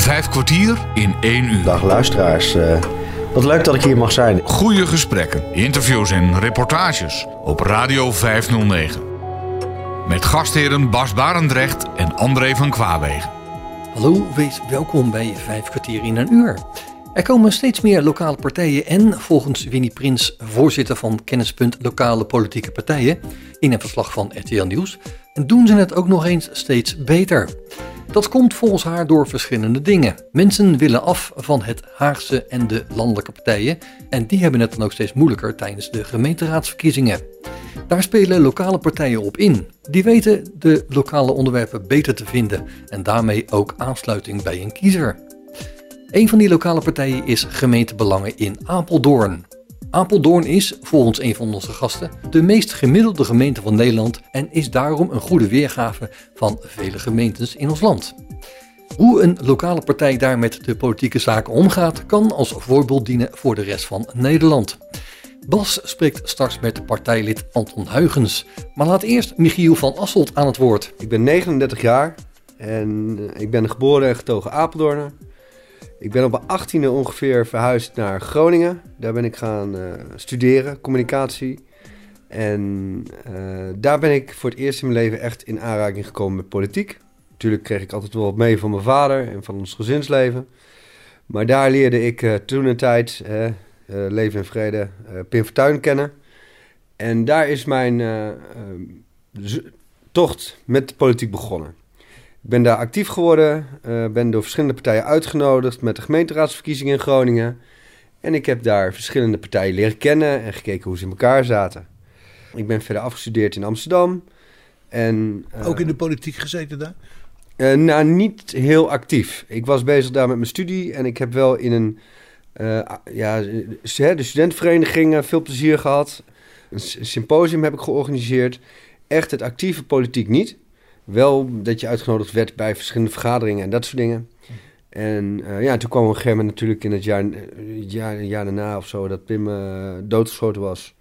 Vijf kwartier in één uur. Dag luisteraars. Uh, wat leuk dat ik hier mag zijn. Goede gesprekken, interviews en reportages op Radio 509. Met gastheren Bas Barendrecht en André van Kwaabegen. Hallo, wees welkom bij Vijf kwartier in een uur. Er komen steeds meer lokale partijen en volgens Winnie Prins, voorzitter van Kennispunt Lokale Politieke Partijen, in een verslag van RTL Nieuws, doen ze het ook nog eens steeds beter. Dat komt volgens haar door verschillende dingen. Mensen willen af van het Haagse en de landelijke partijen en die hebben het dan ook steeds moeilijker tijdens de gemeenteraadsverkiezingen. Daar spelen lokale partijen op in. Die weten de lokale onderwerpen beter te vinden en daarmee ook aansluiting bij een kiezer. Een van die lokale partijen is Gemeentebelangen in Apeldoorn. Apeldoorn is, volgens een van onze gasten, de meest gemiddelde gemeente van Nederland en is daarom een goede weergave van vele gemeentes in ons land. Hoe een lokale partij daar met de politieke zaken omgaat, kan als voorbeeld dienen voor de rest van Nederland. Bas spreekt straks met partijlid Anton Huygens. Maar laat eerst Michiel van Asselt aan het woord. Ik ben 39 jaar en ik ben geboren en getogen Apeldoorn. Ik ben op mijn 18e ongeveer verhuisd naar Groningen. Daar ben ik gaan uh, studeren, communicatie. En uh, daar ben ik voor het eerst in mijn leven echt in aanraking gekomen met politiek. Natuurlijk kreeg ik altijd wel wat mee van mijn vader en van ons gezinsleven. Maar daar leerde ik uh, toen een tijd, Leven in Vrede, Pim Fortuyn kennen. En daar is mijn tocht met politiek begonnen. Ik ben daar actief geworden, uh, ben door verschillende partijen uitgenodigd met de gemeenteraadsverkiezingen in Groningen. En ik heb daar verschillende partijen leren kennen en gekeken hoe ze in elkaar zaten. Ik ben verder afgestudeerd in Amsterdam. En, uh, Ook in de politiek gezeten daar? Uh, nou, niet heel actief. Ik was bezig daar met mijn studie en ik heb wel in een, ja, de studentenvereniging veel plezier gehad. Een symposium heb ik georganiseerd. Echt het actieve politiek niet wel dat je uitgenodigd werd bij verschillende vergaderingen en dat soort dingen. En uh, ja, toen kwam een gegeven natuurlijk in het jaar, eh, jaar, jaar daarna of zo dat Pim uh, doodgeschoten was.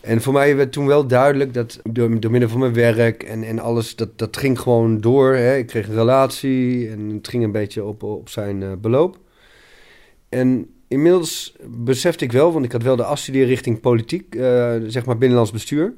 En voor mij werd toen wel duidelijk dat door, door middel van mijn werk en, en alles, dat, dat ging gewoon door. Hè. Ik kreeg een relatie en het ging een beetje op, op zijn beloop. En inmiddels besefte ik wel, want ik had wel de afstudeerrichting politiek, zeg maar binnenlands bestuur.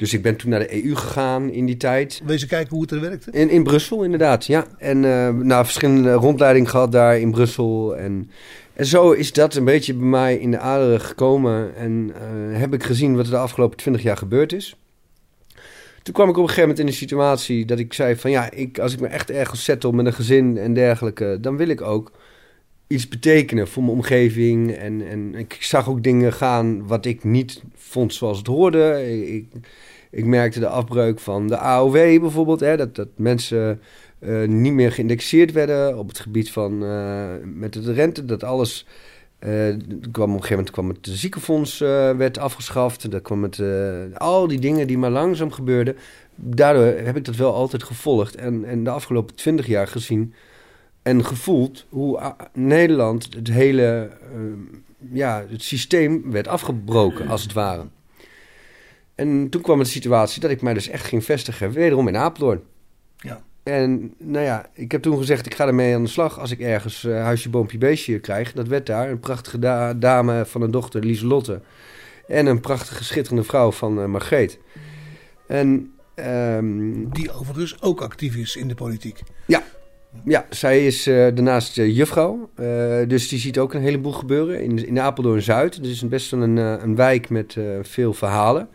Dus ik ben toen naar de EU gegaan in die tijd. Wees kijken hoe het er werkte? In, in Brussel, inderdaad, ja. En uh, nou, verschillende rondleidingen gehad daar in Brussel. En, en zo is dat een beetje bij mij in de aderen gekomen. En uh, heb ik gezien wat er de afgelopen twintig jaar gebeurd is. Toen kwam ik op een gegeven moment in een situatie dat ik zei van... ja, ik, als ik me echt ergens settle met een gezin en dergelijke... dan wil ik ook iets betekenen voor mijn omgeving. En, en ik zag ook dingen gaan wat ik niet vond zoals het hoorde. Ik, ik merkte de afbreuk van de AOW bijvoorbeeld. Hè, dat, dat mensen uh, niet meer geïndexeerd werden op het gebied van uh, met de rente. Dat alles. Uh, kwam op een gegeven moment kwam het ziekenfonds werd afgeschaft. Dat kwam het, al die dingen die maar langzaam gebeurden. Daardoor heb ik dat wel altijd gevolgd. En, en de afgelopen twintig jaar gezien en gevoeld hoe Nederland het hele ja, het systeem werd afgebroken, als het ware. En toen kwam de situatie dat ik mij dus echt ging vestigen, wederom in Apeldoorn. Ja. En nou ja, ik heb toen gezegd, ik ga ermee aan de slag als ik ergens uh, huisje, boompje, beestje krijg. Dat werd daar, een prachtige dame van een dochter, Lieselotte. En een prachtige, schitterende vrouw van uh, Margreet. En, um, Die overigens ook actief is in de politiek. Ja, ja, zij is uh, daarnaast juffrouw. Dus die ziet ook een heleboel gebeuren in, in Apeldoorn-Zuid. Dus best wel een, een wijk met veel verhalen.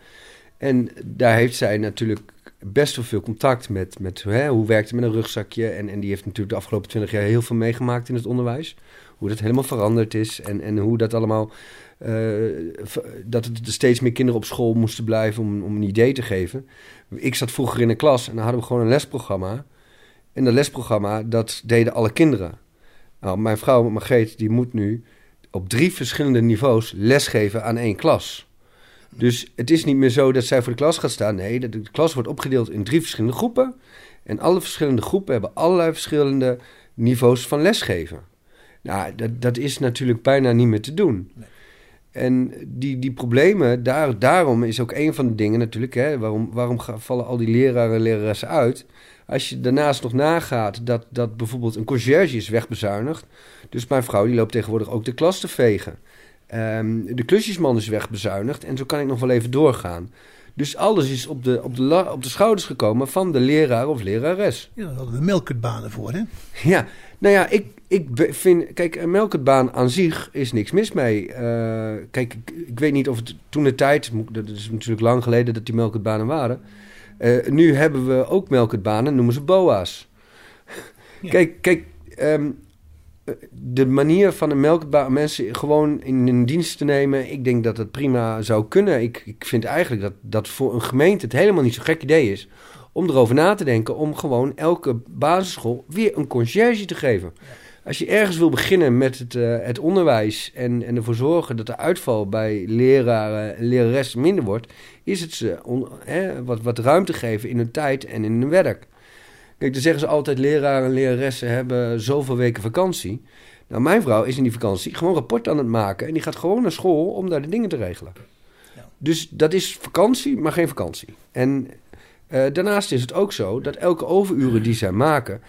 En daar heeft zij natuurlijk best wel veel contact met, met hè, hoe werkt het met een rugzakje. En, en die heeft natuurlijk de afgelopen twintig jaar heel veel meegemaakt in het onderwijs. Hoe dat helemaal veranderd is en, en hoe dat allemaal... dat er steeds meer kinderen op school moesten blijven om, om een idee te geven. Ik zat vroeger in een klas en dan hadden we gewoon een lesprogramma... En dat lesprogramma, dat deden alle kinderen. Nou, mijn vrouw Margreet, die moet nu op drie verschillende niveaus lesgeven aan één klas. Dus het is niet meer zo dat zij voor de klas gaat staan. Nee, de, klas wordt opgedeeld in drie verschillende groepen. En alle verschillende groepen hebben allerlei verschillende niveaus van lesgeven. Nou, dat, dat is natuurlijk bijna niet meer te doen. En die, die problemen, daar, daarom is ook een van de dingen natuurlijk, hè, waarom, waarom vallen al die leraren en leraressen uit? Als je daarnaast nog nagaat dat, dat bijvoorbeeld een conciërge is wegbezuinigd. Dus mijn vrouw die loopt tegenwoordig ook de klas te vegen. Ehm, de klusjesman is wegbezuinigd en zo kan ik nog wel even doorgaan. Dus alles is op de, op de, op de schouders gekomen van de leraar of lerares. Ja, daar hadden we melkutbanen voor, hè? Ja, nou ja, ik, ik vind... Kijk, een melketbaan aan zich is niks mis mee. Eh, kijk, ik, ik weet niet of het toen de tijd... Dat is natuurlijk lang geleden dat die melketbanen waren. Eh, nu hebben we ook melketbanen, noemen ze boa's. Ja. Kijk, kijk ehm, eh, de manier van een melketbaan mensen gewoon in een dienst te nemen... ik denk dat dat prima zou kunnen. Ik, ik vind eigenlijk dat, dat voor een gemeente het helemaal niet zo'n gek idee is... om erover na te denken om gewoon elke basisschool weer een conciërge te geven. Als je ergens wil beginnen met het, eh, het onderwijs en, en ervoor zorgen dat de uitval bij leraren en leraressen minder wordt, is het ze wat, wat ruimte geven in hun tijd en in hun werk. Kijk, dan zeggen ze altijd: leraren en leraressen hebben zoveel weken vakantie. Nou, mijn vrouw is in die vakantie gewoon rapport aan het maken en die gaat gewoon naar school om daar de dingen te regelen. Ja. Dus dat is vakantie, maar geen vakantie. En eh, daarnaast is het ook zo dat elke overuren die zij maken,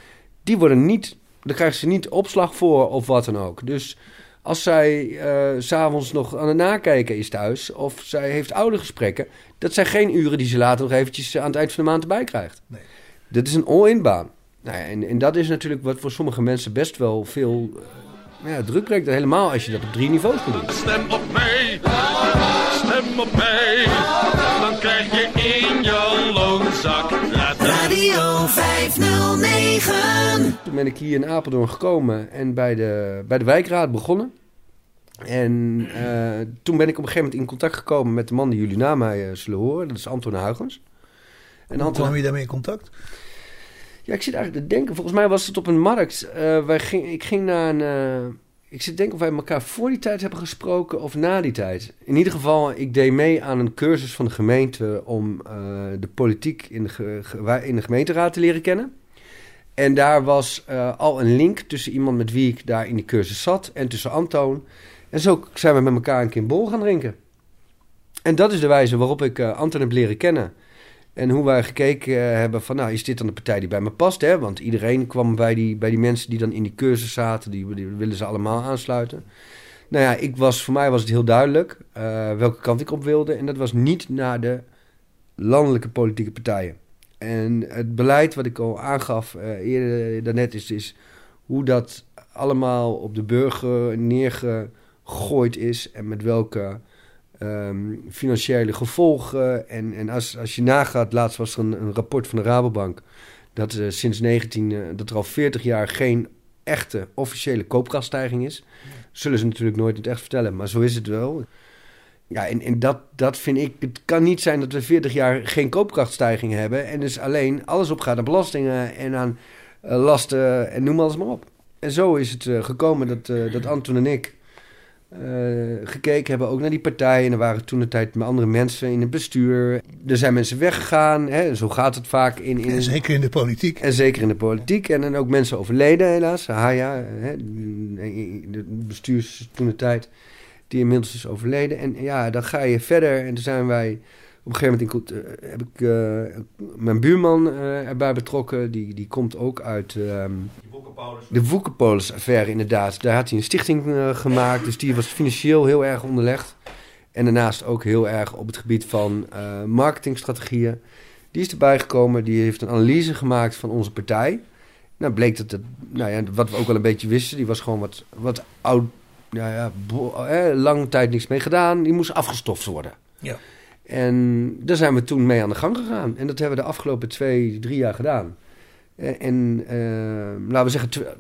die worden niet, daar krijgen ze niet opslag voor of wat dan ook. Dus als zij eh, s s'avonds nog aan het nakijken is thuis of zij heeft oude gesprekken, dat zijn geen uren die ze later nog eventjes aan het eind van de maand erbij krijgt. Nee. Dat is een all-in baan. Nou ja, en, en dat is natuurlijk wat voor sommige mensen best wel veel eh, nou ja, druk brengt. Helemaal als je dat op drie niveaus moet doen. Stem op mij, stem op mij, dan krijg je in jouw loonzak. Radio 509. Toen ben ik hier in Apeldoorn gekomen en bij de, bij de wijkraad begonnen. En eh, toen ben ik op een gegeven moment in contact gekomen met de man die jullie na mij eh, zullen horen. Dat is Anton Huygens. En Hoe kwam je daarmee in contact? ja, ik zit eigenlijk te denken. Volgens mij was het op een markt. Eh, wij ging, ik ging naar een. eh, ik zit te denken of wij elkaar voor die tijd hebben gesproken of na die tijd. In ieder geval, ik deed mee aan een cursus van de gemeente om eh, de politiek in de, ge- in de gemeenteraad te leren kennen. En daar was al een link tussen iemand met wie ik daar in die cursus zat en tussen Antoon. En zo zijn we met elkaar een keer een bol gaan drinken. En dat is de wijze waarop ik Anton heb leren kennen. En hoe wij gekeken eh, hebben van, nou, is dit dan de partij die bij me past? Hè? Want iedereen kwam bij die, bij die mensen die dan in die cursus zaten, die, willen ze allemaal aansluiten. Nou ja, ik was, voor mij was het heel duidelijk eh, welke kant ik op wilde. En dat was niet naar de landelijke politieke partijen. En het beleid wat ik al aangaf eh, eerder daarnet is, is hoe dat allemaal op de burger neergegooid is en met welke ehm, financiële gevolgen. En, en als, als je nagaat, laatst was er een, een rapport van de Rabobank dat eh, sinds 19, eh, dat er al 40 jaar geen echte officiële koopkrachtstijging is. Zullen ze natuurlijk nooit in het echt vertellen, maar zo is het wel. Ja, en, en dat, dat vind ik. Het kan niet zijn dat we 40 jaar geen koopkrachtstijging hebben. En dus alleen alles opgaat aan belastingen en aan eh, lasten en noem alles maar op. En zo is het gekomen dat, dat Anton en ik eh, gekeken hebben ook naar die partijen. En er waren toen de tijd met andere mensen in het bestuur. Er zijn mensen weggegaan. Hè? Zo gaat het vaak in. in En zeker in de politiek. en zeker in de politiek. En dan ook mensen overleden helaas. Haya, hè, de bestuurs toen de tijd, die inmiddels is overleden. En ja, dan ga je verder. En toen zijn wij op een gegeven moment in, eh, heb ik eh, mijn buurman erbij betrokken. Die, die komt ook uit de Woekerpolis-affaire inderdaad. Daar had hij een stichting eh, gemaakt. Dus die was financieel heel erg onderlegd. En daarnaast ook heel erg op het gebied van eh, marketingstrategieën. Die is erbij gekomen, die heeft een analyse gemaakt van onze partij. Nou, bleek dat het, nou ja, wat we ook wel een beetje wisten, die was gewoon wat, wat oud, nou ja, eh, lange tijd niks mee gedaan. Die moest afgestoft worden. Ja. En daar zijn we toen mee aan de gang gegaan. En dat hebben we de afgelopen twee, drie jaar gedaan. Eh, En eh, laten we zeggen,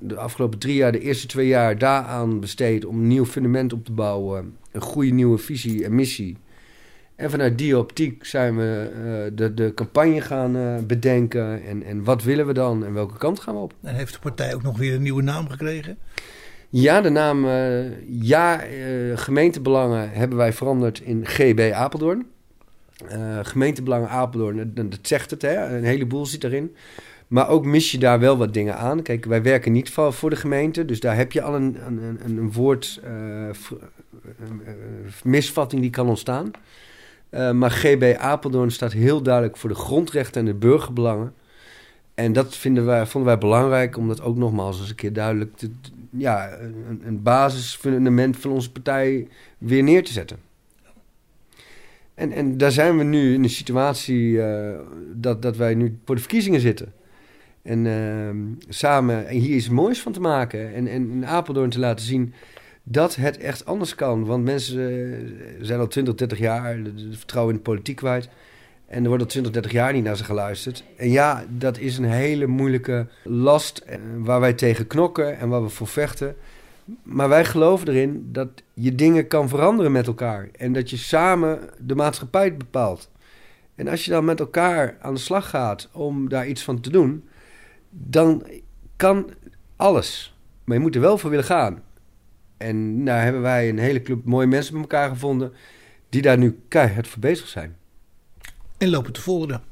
de afgelopen drie jaar, de eerste twee jaar daaraan besteed om een nieuw fundament op te bouwen. Een goede nieuwe visie en missie. En vanuit die optiek zijn we eh, de, de campagne gaan eh, bedenken. En, en wat willen we dan en welke kant gaan we op? En heeft de partij ook nog weer een nieuwe naam gekregen? Ja, de naam eh, Ja Gemeentebelangen hebben wij veranderd in GB Apeldoorn. Eh, gemeentebelangen Apeldoorn, dat, zegt het, hè? een heleboel zit erin. Maar ook mis je daar wel wat dingen aan. Kijk, wij werken niet voor, de gemeente, dus daar heb je al een, een, een, woord, eh, misvatting die kan ontstaan. Uh, maar GB Apeldoorn staat heel duidelijk voor de grondrechten en de burgerbelangen. En dat vinden wij, vonden wij belangrijk om dat ook nogmaals eens een keer duidelijk... Ja, een, een basisfundament van onze partij weer neer te zetten. En, en daar zijn we nu in de situatie uh, dat, dat wij nu voor de verkiezingen zitten. En uh, samen en hier iets moois van te maken. En, en in Apeldoorn te laten zien dat het echt anders kan. Want mensen uh, zijn al 20, 30 jaar het vertrouwen in de politiek kwijt. En er wordt al 20, 30 jaar niet naar ze geluisterd. En ja, dat is een hele moeilijke last eh, waar wij tegen knokken en waar we voor vechten. Maar wij geloven erin dat je dingen kan veranderen met elkaar. En dat je samen de maatschappij bepaalt. En als je dan met elkaar aan de slag gaat om daar iets van te doen, dan kan alles. Maar je moet er wel voor willen gaan. En daar hebben wij een hele club mooie mensen met elkaar gevonden die daar nu keihard voor bezig zijn. En lopen te folderen.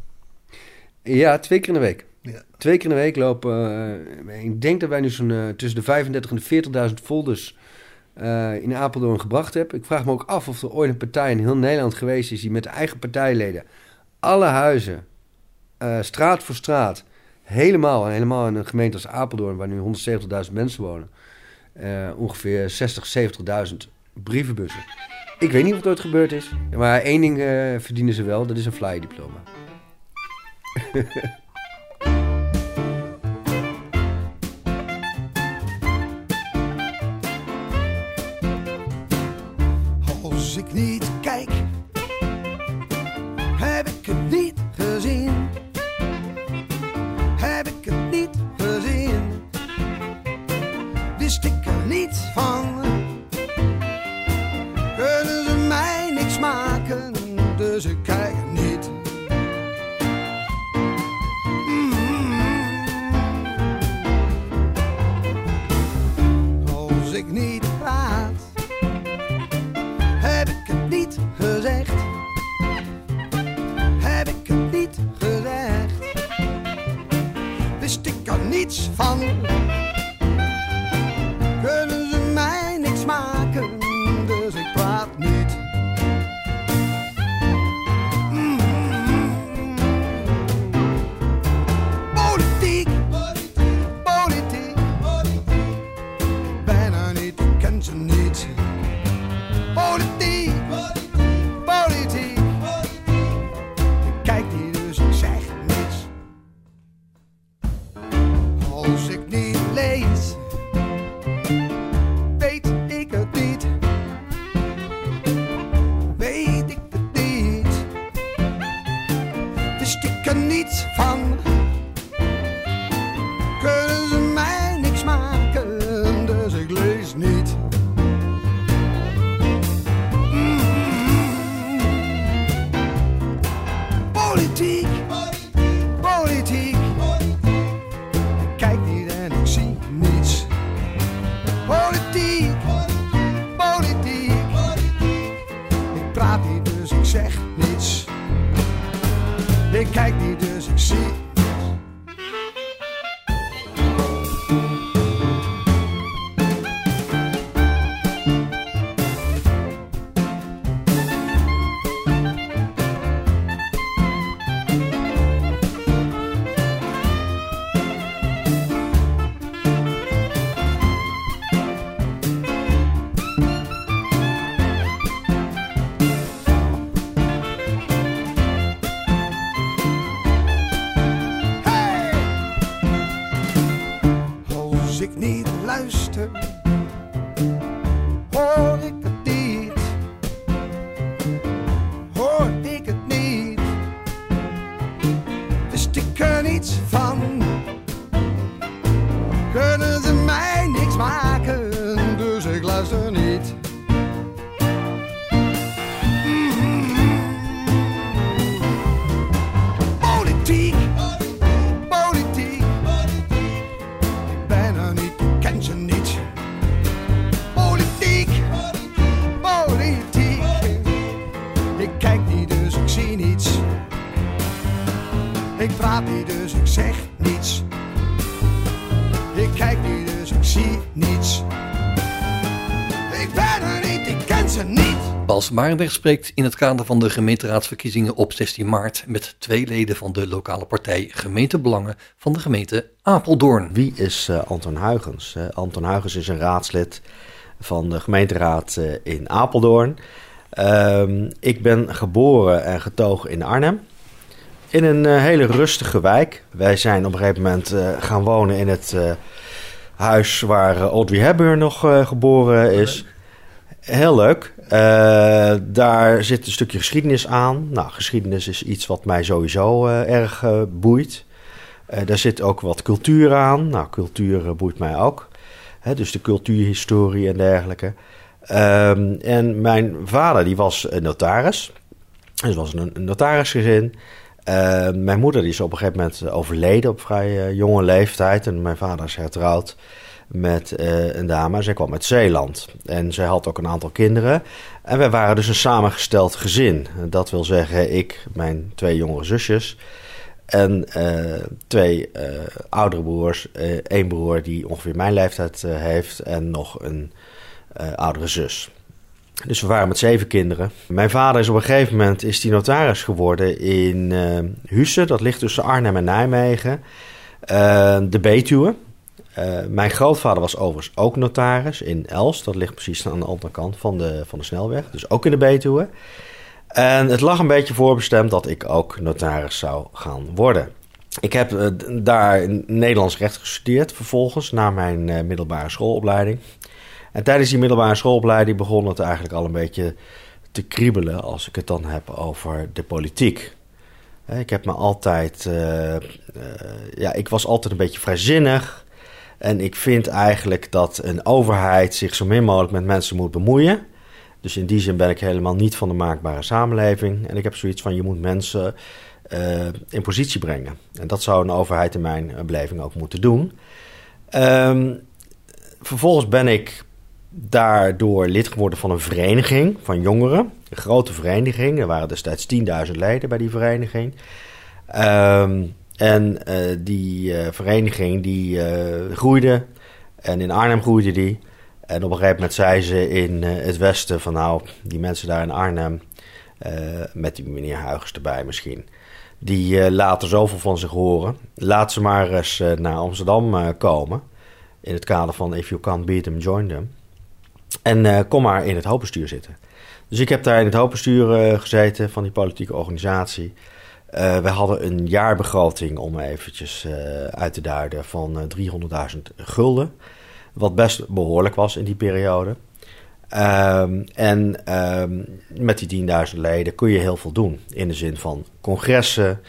Ja, twee keer in de week. Ja. Twee keer in de week lopen. Uh, ik denk dat wij nu zo'n uh, tussen de 35 en de 40.000 folders uh, in Apeldoorn gebracht hebben. Ik vraag me ook af of er ooit een partij in heel Nederland geweest is die met eigen partijleden alle huizen, straat voor straat, helemaal, helemaal in een gemeente als Apeldoorn, waar nu 170.000 mensen wonen, ongeveer 60, 70.000 brievenbussen. Ik weet niet of het ooit gebeurd is, maar één ding verdienen ze wel, dat is een flyer diploma. er niets van. Praat niet, dus ik zeg niets. Ik kijk niet, dus ik zie niets. Ik ben er niet, ik ken Bas Barendrecht spreekt in het kader van de gemeenteraadsverkiezingen op 16 maart met twee leden van de lokale partij Gemeentebelangen van de gemeente Apeldoorn. Wie is eh, Anton Huygens? Eh, Anton Huygens is een raadslid van de gemeenteraad eh, in Apeldoorn. Ehm, ik ben geboren en getogen in Arnhem. In een eh, hele rustige wijk. Wij zijn op een gegeven moment eh, gaan wonen in het eh, huis waar Audrey Hepburn nog geboren is. Heel leuk. Daar zit een stukje geschiedenis aan. Nou, geschiedenis is iets wat mij sowieso erg boeit. Daar zit ook wat cultuur aan. Nou, cultuur boeit mij ook. Hè, dus de cultuurhistorie en dergelijke. Ehm, en mijn vader die was notaris. Dus was een notarisgezin. Eh, mijn moeder is op een gegeven moment overleden op vrij eh, jonge leeftijd. En mijn vader is hertrouwd met eh, een dame. Zij kwam uit Zeeland. En zij had ook een aantal kinderen. En wij waren dus een samengesteld gezin. Dat wil zeggen, ik, mijn twee jongere zusjes. En eh, twee eh, oudere broers. Eén broer die ongeveer mijn leeftijd eh, heeft. En nog een eh, oudere zus. Dus we waren met zeven kinderen. Mijn vader is op een gegeven moment is die notaris geworden in eh Husse. Dat ligt tussen Arnhem en Nijmegen. Eh, de Betuwe. Eh, mijn grootvader was overigens ook notaris in Elst. Dat ligt precies aan de andere kant van de, van de snelweg. Dus ook in de Betuwe. En het lag een beetje voorbestemd dat ik ook notaris zou gaan worden. Ik heb daar Nederlands recht gestudeerd vervolgens na mijn middelbare schoolopleiding. En tijdens die middelbare schoolopleiding begon het eigenlijk al een beetje te kriebelen als ik het dan heb over de politiek. Ik heb me altijd, eh, eh, ja, ik was altijd een beetje vrijzinnig. En ik vind eigenlijk dat een overheid zich zo min mogelijk met mensen moet bemoeien. Dus in die zin ben ik helemaal niet van de maakbare samenleving. En ik heb zoiets van, je moet mensen eh, in positie brengen. En dat zou een overheid in mijn beleving ook moeten doen. Ehm, vervolgens ben ik daardoor lid geworden van een vereniging van jongeren. Een grote vereniging. Er waren destijds 10.000 leden bij die vereniging. Ehm, en eh, die eh, vereniging die eh, groeide. En in Arnhem groeide die. En op een gegeven moment zei ze in het westen van nou, die mensen daar in Arnhem, met die meneer Huygens erbij misschien, die laten zoveel van zich horen. Laat ze maar eens naar Amsterdam komen. In het kader van if you can't beat them, join them. En eh, kom maar in het hoofdbestuur zitten. Dus ik heb daar in het hoofdbestuur eh, gezeten van die politieke organisatie. Eh, we hadden een jaarbegroting, om eventjes uit te duiden, van eh, 300.000 gulden. Wat best behoorlijk was in die periode. Ehm, en ehm, met die 10.000 leden kun je heel veel doen. In de zin van congressen,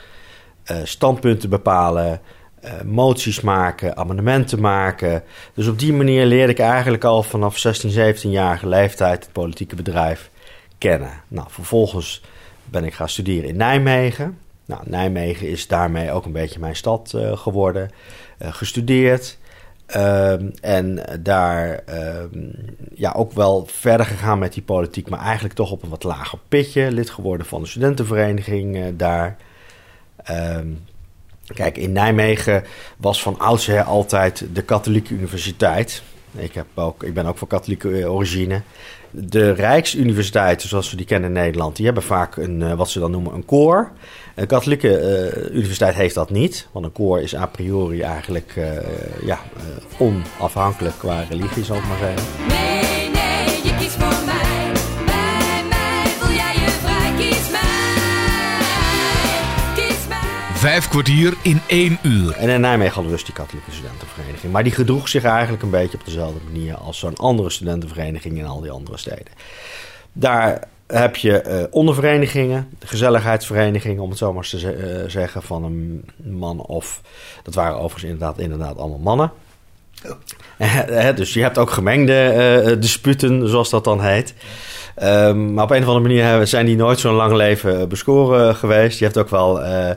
standpunten bepalen, eh, moties maken, amendementen maken. Dus op die manier leerde ik eigenlijk al vanaf 16, 17-jarige leeftijd het politieke bedrijf kennen. Nou, vervolgens ben ik gaan studeren in Nijmegen. Nou, Nijmegen is daarmee ook een beetje mijn stad eh, geworden. Eh, gestudeerd. Ehm, en daar ehm, ja, ook wel verder gegaan met die politiek, maar eigenlijk toch op een wat lager pitje. Lid geworden van de studentenvereniging daar. Ehm, kijk, in Nijmegen was van oudsher altijd de katholieke universiteit. Ik, heb ook, ik ben ook van katholieke eh, origine. De Rijksuniversiteiten, zoals we die kennen in Nederland, die hebben vaak een, eh, wat ze dan noemen een koor. Een katholieke eh, universiteit heeft dat niet, want een koor is a priori eigenlijk ja, onafhankelijk qua religie, zal ik maar zeggen. Vijf kwartier in één uur. En in Nijmegen hadden we dus die katholieke studentenvereniging. Maar die gedroeg zich eigenlijk een beetje op dezelfde manier als zo'n andere studentenvereniging in al die andere steden. Daar heb je eh, onderverenigingen, gezelligheidsverenigingen, om het zo maar eens te eh, zeggen, van een man of... Dat waren overigens inderdaad, inderdaad allemaal mannen. Dus je hebt ook gemengde eh, disputen, zoals dat dan heet. Ehm, maar op een of andere manier zijn die nooit zo'n lang leven eh, bescoren geweest. Je hebt ook wel eh, eh,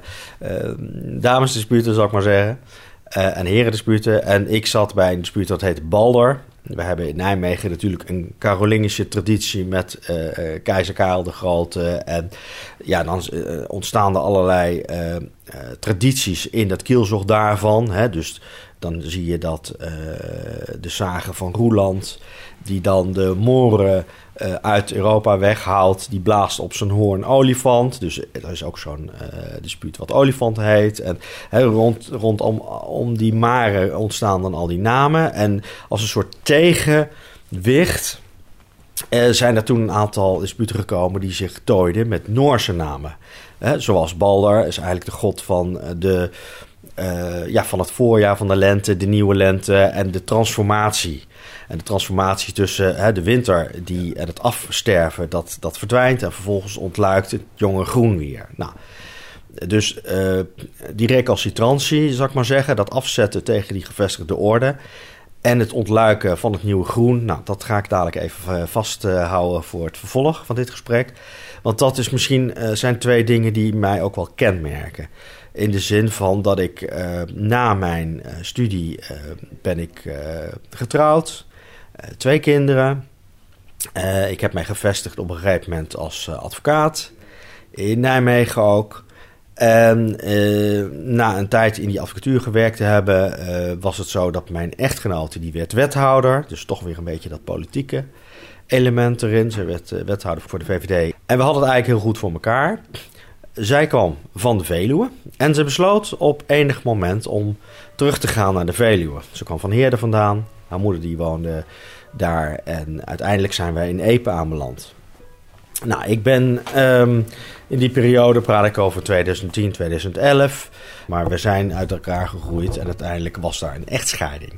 damesdisputen, zal ik maar zeggen. eh, en herendisputen. En ik zat bij een dispuut dat heet Balder. We hebben in Nijmegen natuurlijk een Carolingische traditie met eh, eh, keizer Karel de Grote. En ja, dan eh, ontstaan er allerlei eh, eh, tradities in dat kielzog daarvan. Hè? Dus dan zie je dat eh, de zagen van Roeland, die dan de moren eh, uit Europa weghaalt, die blaast op zijn hoorn olifant. Dus er is ook zo'n eh, dispuut wat olifant heet. En hè, rond, rondom om die maren ontstaan dan al die namen. En als een soort tegenwicht eh, zijn er toen een aantal disputen gekomen die zich tooiden met Noorse namen. Zoals Balder is eigenlijk de god van, eh, de, eh, ja, van het voorjaar, van de lente, de nieuwe lente en de transformatie. En de transformatie tussen hè, de winter die, en het afsterven, dat, dat verdwijnt. En vervolgens ontluikt het jonge groen weer. Nou, dus eh, die recalcitrantie, zal ik maar zeggen, dat afzetten tegen die gevestigde orde. En het ontluiken van het nieuwe groen. Nou, dat ga ik dadelijk even eh, vasthouden voor het vervolg van dit gesprek. Want dat is misschien, zijn twee dingen die mij ook wel kenmerken. In de zin van dat ik eh, na mijn eh, studie eh, ben ik getrouwd. Twee kinderen. Ik heb mij gevestigd op een gegeven moment als advocaat. In Nijmegen ook. En na een tijd in die advocatuur gewerkt te hebben, was het zo dat mijn echtgenote, die werd wethouder. Dus toch weer een beetje dat politieke element erin. Ze werd wethouder voor de VVD. En we hadden het eigenlijk heel goed voor elkaar. Zij kwam van de Veluwe en ze besloot op enig moment om terug te gaan naar de Veluwe. Ze kwam van Heerden vandaan. Haar moeder die woonde daar en uiteindelijk zijn wij in Epe aanbeland. Nou, ik ben ehm, in die periode, praat ik over 2010, 2011. Maar we zijn uit elkaar gegroeid en uiteindelijk was daar een echtscheiding.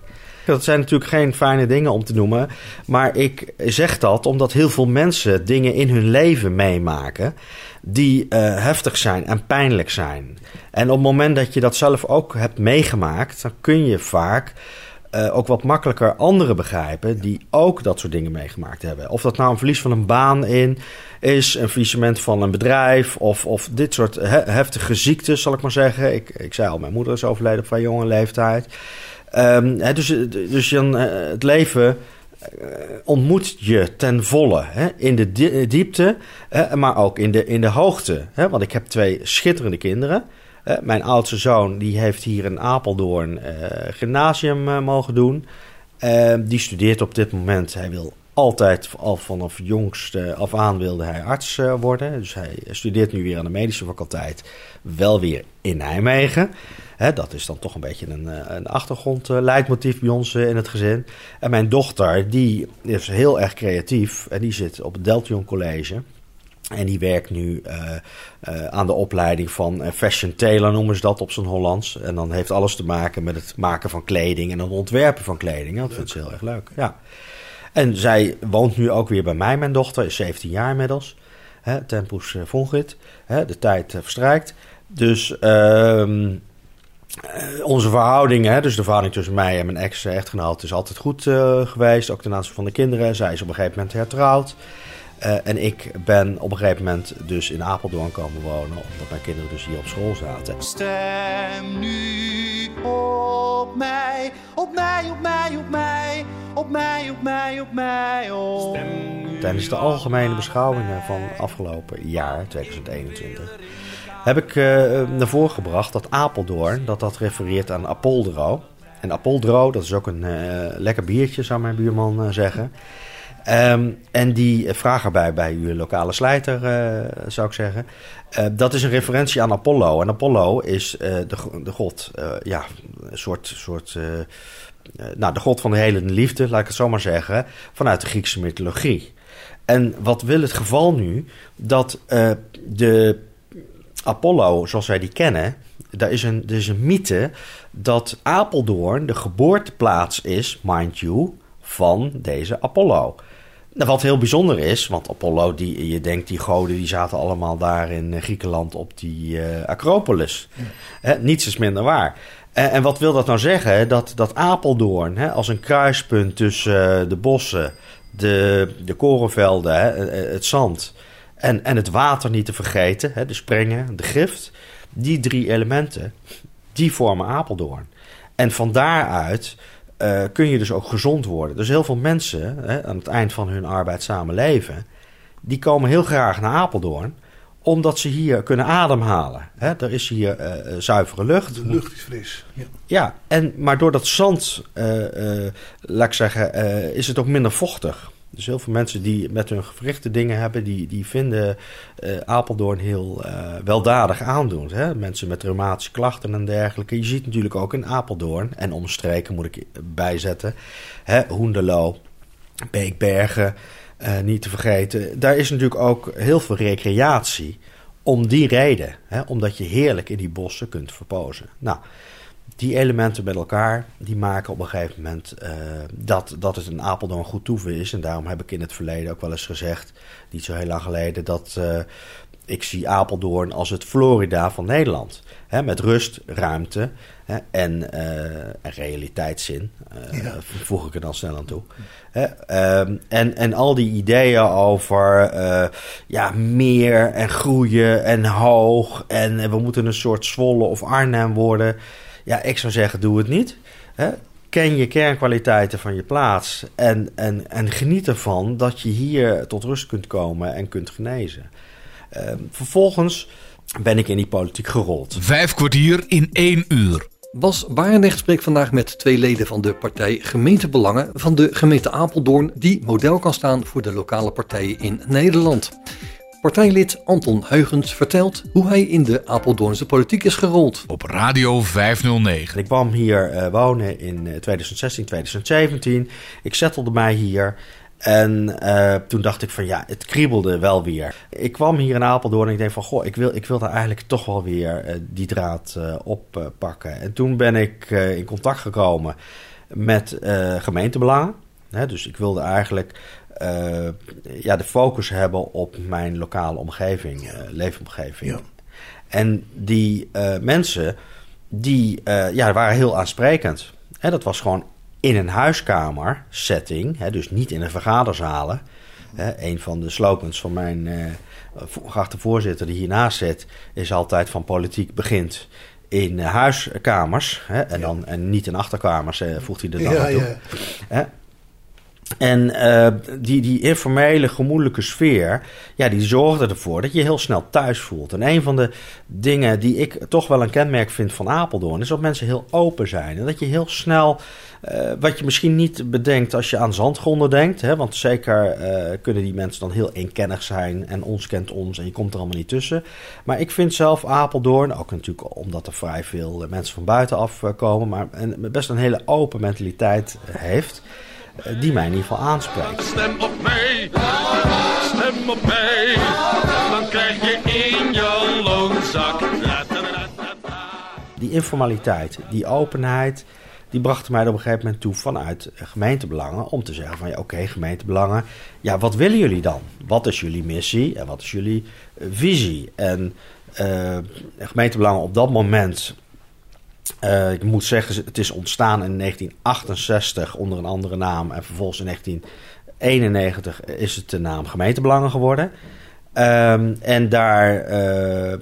Dat zijn natuurlijk geen fijne dingen om te noemen. Maar ik zeg dat omdat heel veel mensen dingen in hun leven meemaken. die eh, heftig zijn en pijnlijk zijn. En op het moment dat je dat zelf ook hebt meegemaakt. dan kun je vaak eh, ook wat makkelijker anderen begrijpen die ook dat soort dingen meegemaakt hebben. Of dat nou een verlies van een baan in is, een faillissement van een bedrijf of, of dit soort he- heftige ziektes, zal ik maar zeggen. Ik, ik zei al, mijn moeder is overleden op vrij jonge leeftijd. Ehm, dus dus dan, eh, het leven eh, ontmoet je ten volle hè, in de di- diepte, maar ook in de, in de hoogte. Hè, want ik heb twee schitterende kinderen. Eh, mijn oudste zoon die heeft hier in Apeldoorn eh, gymnasium eh, mogen doen. Eh, die studeert op dit moment. Hij wil altijd, al vanaf jongste af aan wilde hij arts eh, worden. Dus hij studeert nu weer aan de medische faculteit. Wel weer in Nijmegen. Hè, dat is dan toch een beetje een, eh, een achtergrond eh, bij ons eh, in het gezin. En mijn dochter, die is heel erg creatief. En die zit op het Deltion College. En die werkt nu aan de opleiding van fashion tailor, noemen ze dat op zijn Hollands. En dan heeft alles te maken met het maken van kleding en het ontwerpen van kleding. Dat vindt ze heel erg leuk. Ja. En zij woont nu ook weer bij mij. Mijn dochter is 17 jaar inmiddels. Hè, tempus fungit. Hè, de tijd verstrijkt. Dus ehm, eh, onze verhouding, hè, dus de verhouding tussen mij en mijn ex-echtgenoot, is altijd goed eh, geweest. Ook ten aanzien van de kinderen. Zij is op een gegeven moment hertrouwd. Eh, en ik ben op een gegeven moment dus in Apeldoorn komen wonen, omdat mijn kinderen dus hier op school zaten. Stem nu op mij, op mij, op mij, op mij, op mij, op mij, op mij, op. Tijdens de algemene beschouwingen van afgelopen jaar, 2021, heb ik eh, naar voren gebracht dat Apeldoorn, dat dat refereert aan Apoldro. En Apoldro, dat is ook een eh, lekker biertje, zou mijn buurman eh, zeggen. Ehm, en die vraag erbij bij uw lokale slijter, zou ik zeggen. Dat is een referentie aan Apollo. En Apollo is de, de god, ja, een soort, soort nou, de god van de hele liefde, laat ik het zo maar zeggen, vanuit de Griekse mythologie. En wat wil het geval nu? Dat de Apollo, zoals wij die kennen, daar is een, er is een mythe dat Apeldoorn de geboorteplaats is, mind you, van deze Apollo. Nou, wat heel bijzonder is, want Apollo, die, je denkt die goden die zaten allemaal daar in eh, Griekenland op die eh, Acropolis. Hè, niets is minder waar. En, en wat wil dat nou zeggen? Dat, dat Apeldoorn als een kruispunt tussen eh, de bossen, de, de korenvelden, het zand en, en het water niet te vergeten, hè, de sprengen, de gift. Die drie elementen, die vormen Apeldoorn. En van daaruit eh, kun je dus ook gezond worden. Dus heel veel mensen hè, aan het eind van hun arbeidszame leven... die komen heel graag naar Apeldoorn... omdat ze hier kunnen ademhalen. Hè? Er is hier eh, eh, zuivere lucht. De lucht is fris. Ja. Ja, en, maar door dat zand, laat ik zeggen, is het ook minder vochtig. Dus heel veel mensen die met hun gewrichten dingen hebben, die, die vinden eh, Apeldoorn heel eh, weldadig aandoen. Hè? Mensen met reumatische klachten en dergelijke. Je ziet natuurlijk ook in Apeldoorn en omstreken, moet ik bijzetten, hè? Hoenderloo, Beekbergen, eh, niet te vergeten. Daar is natuurlijk ook heel veel recreatie om die reden. Hè? Omdat je heerlijk in die bossen kunt verpozen. Nou, die elementen met elkaar, die maken op een gegeven moment eh, dat, dat het een Apeldoorn goed toeven is. En daarom heb ik in het verleden ook wel eens gezegd, niet zo heel lang geleden, dat eh, ik zie Apeldoorn als het Florida van Nederland. Hè, met rust, ruimte hè, en, eh, en realiteitszin, Ja. voeg ik er dan snel aan toe. Hè, ehm, en, en al die ideeën over ja, meer en groeien en hoog en we moeten een soort Zwolle of Arnhem worden. Ja, ik zou zeggen, doe het niet. Hè? Ken je kernkwaliteiten van je plaats en, en, en geniet ervan dat je hier tot rust kunt komen en kunt genezen. Ehm, vervolgens ben ik in die politiek gerold. Vijf kwartier in één uur. Bas Barendrecht spreekt vandaag met twee leden van de partij Gemeentebelangen van de gemeente Apeldoorn, die model kan staan voor de lokale partijen in Nederland. Partijlid Anton Huygens vertelt hoe hij in de Apeldoornse politiek is gerold. Op Radio 509. Ik kwam hier eh, wonen in eh, 2016, 2017. Ik settelde mij hier. En eh, toen dacht ik van ja, het kriebelde wel weer. Ik kwam hier in Apeldoorn en ik denk van goh, ik wil, ik wil daar eigenlijk toch wel weer eh, die draad eh, oppakken. en toen ben ik eh, in contact gekomen met eh, gemeentebelangen. Hè, dus ik wilde eigenlijk eh, ja, de focus hebben op mijn lokale omgeving, eh, leefomgeving. Ja. En die eh, mensen, die ja, waren heel aansprekend. Hè, dat was gewoon in een huiskamer setting, hè, dus niet in een vergaderzalen. Hè, een van de slogans van mijn geachte voorzitter die hiernaast zit, is altijd van politiek begint in huiskamers. Hè, en, dan, en niet in achterkamers, voegt hij er dan Ja, aan toe. Hè? En eh, die, die informele, gemoedelijke sfeer, ja, die zorgde ervoor dat je heel snel thuis voelt. En een van de dingen die ik toch wel een kenmerk vind van Apeldoorn, is dat mensen heel open zijn. En dat je heel snel, eh, wat je misschien niet bedenkt als je aan zandgronden denkt, hè, want zeker eh, kunnen die mensen dan heel eenkennig zijn en ons kent ons en je komt er allemaal niet tussen. Maar ik vind zelf Apeldoorn, ook natuurlijk omdat er vrij veel mensen van buitenaf komen, maar een, best een hele open mentaliteit heeft die mij in ieder geval aanspreekt. Stem op mij, stem op mij, dan krijg je in jouw loonzak. Die informaliteit, die openheid, die brachten mij op een gegeven moment toe vanuit eh, gemeentebelangen om te zeggen van ja, oké, gemeentebelangen, ja, wat willen jullie dan? Wat is jullie missie en wat is jullie eh, visie? En eh, gemeentebelangen op dat moment, eh, ik moet zeggen, het is ontstaan in 1968 onder een andere naam en vervolgens in 1991 is het de naam gemeentebelangen geworden. Ehm, en daar eh,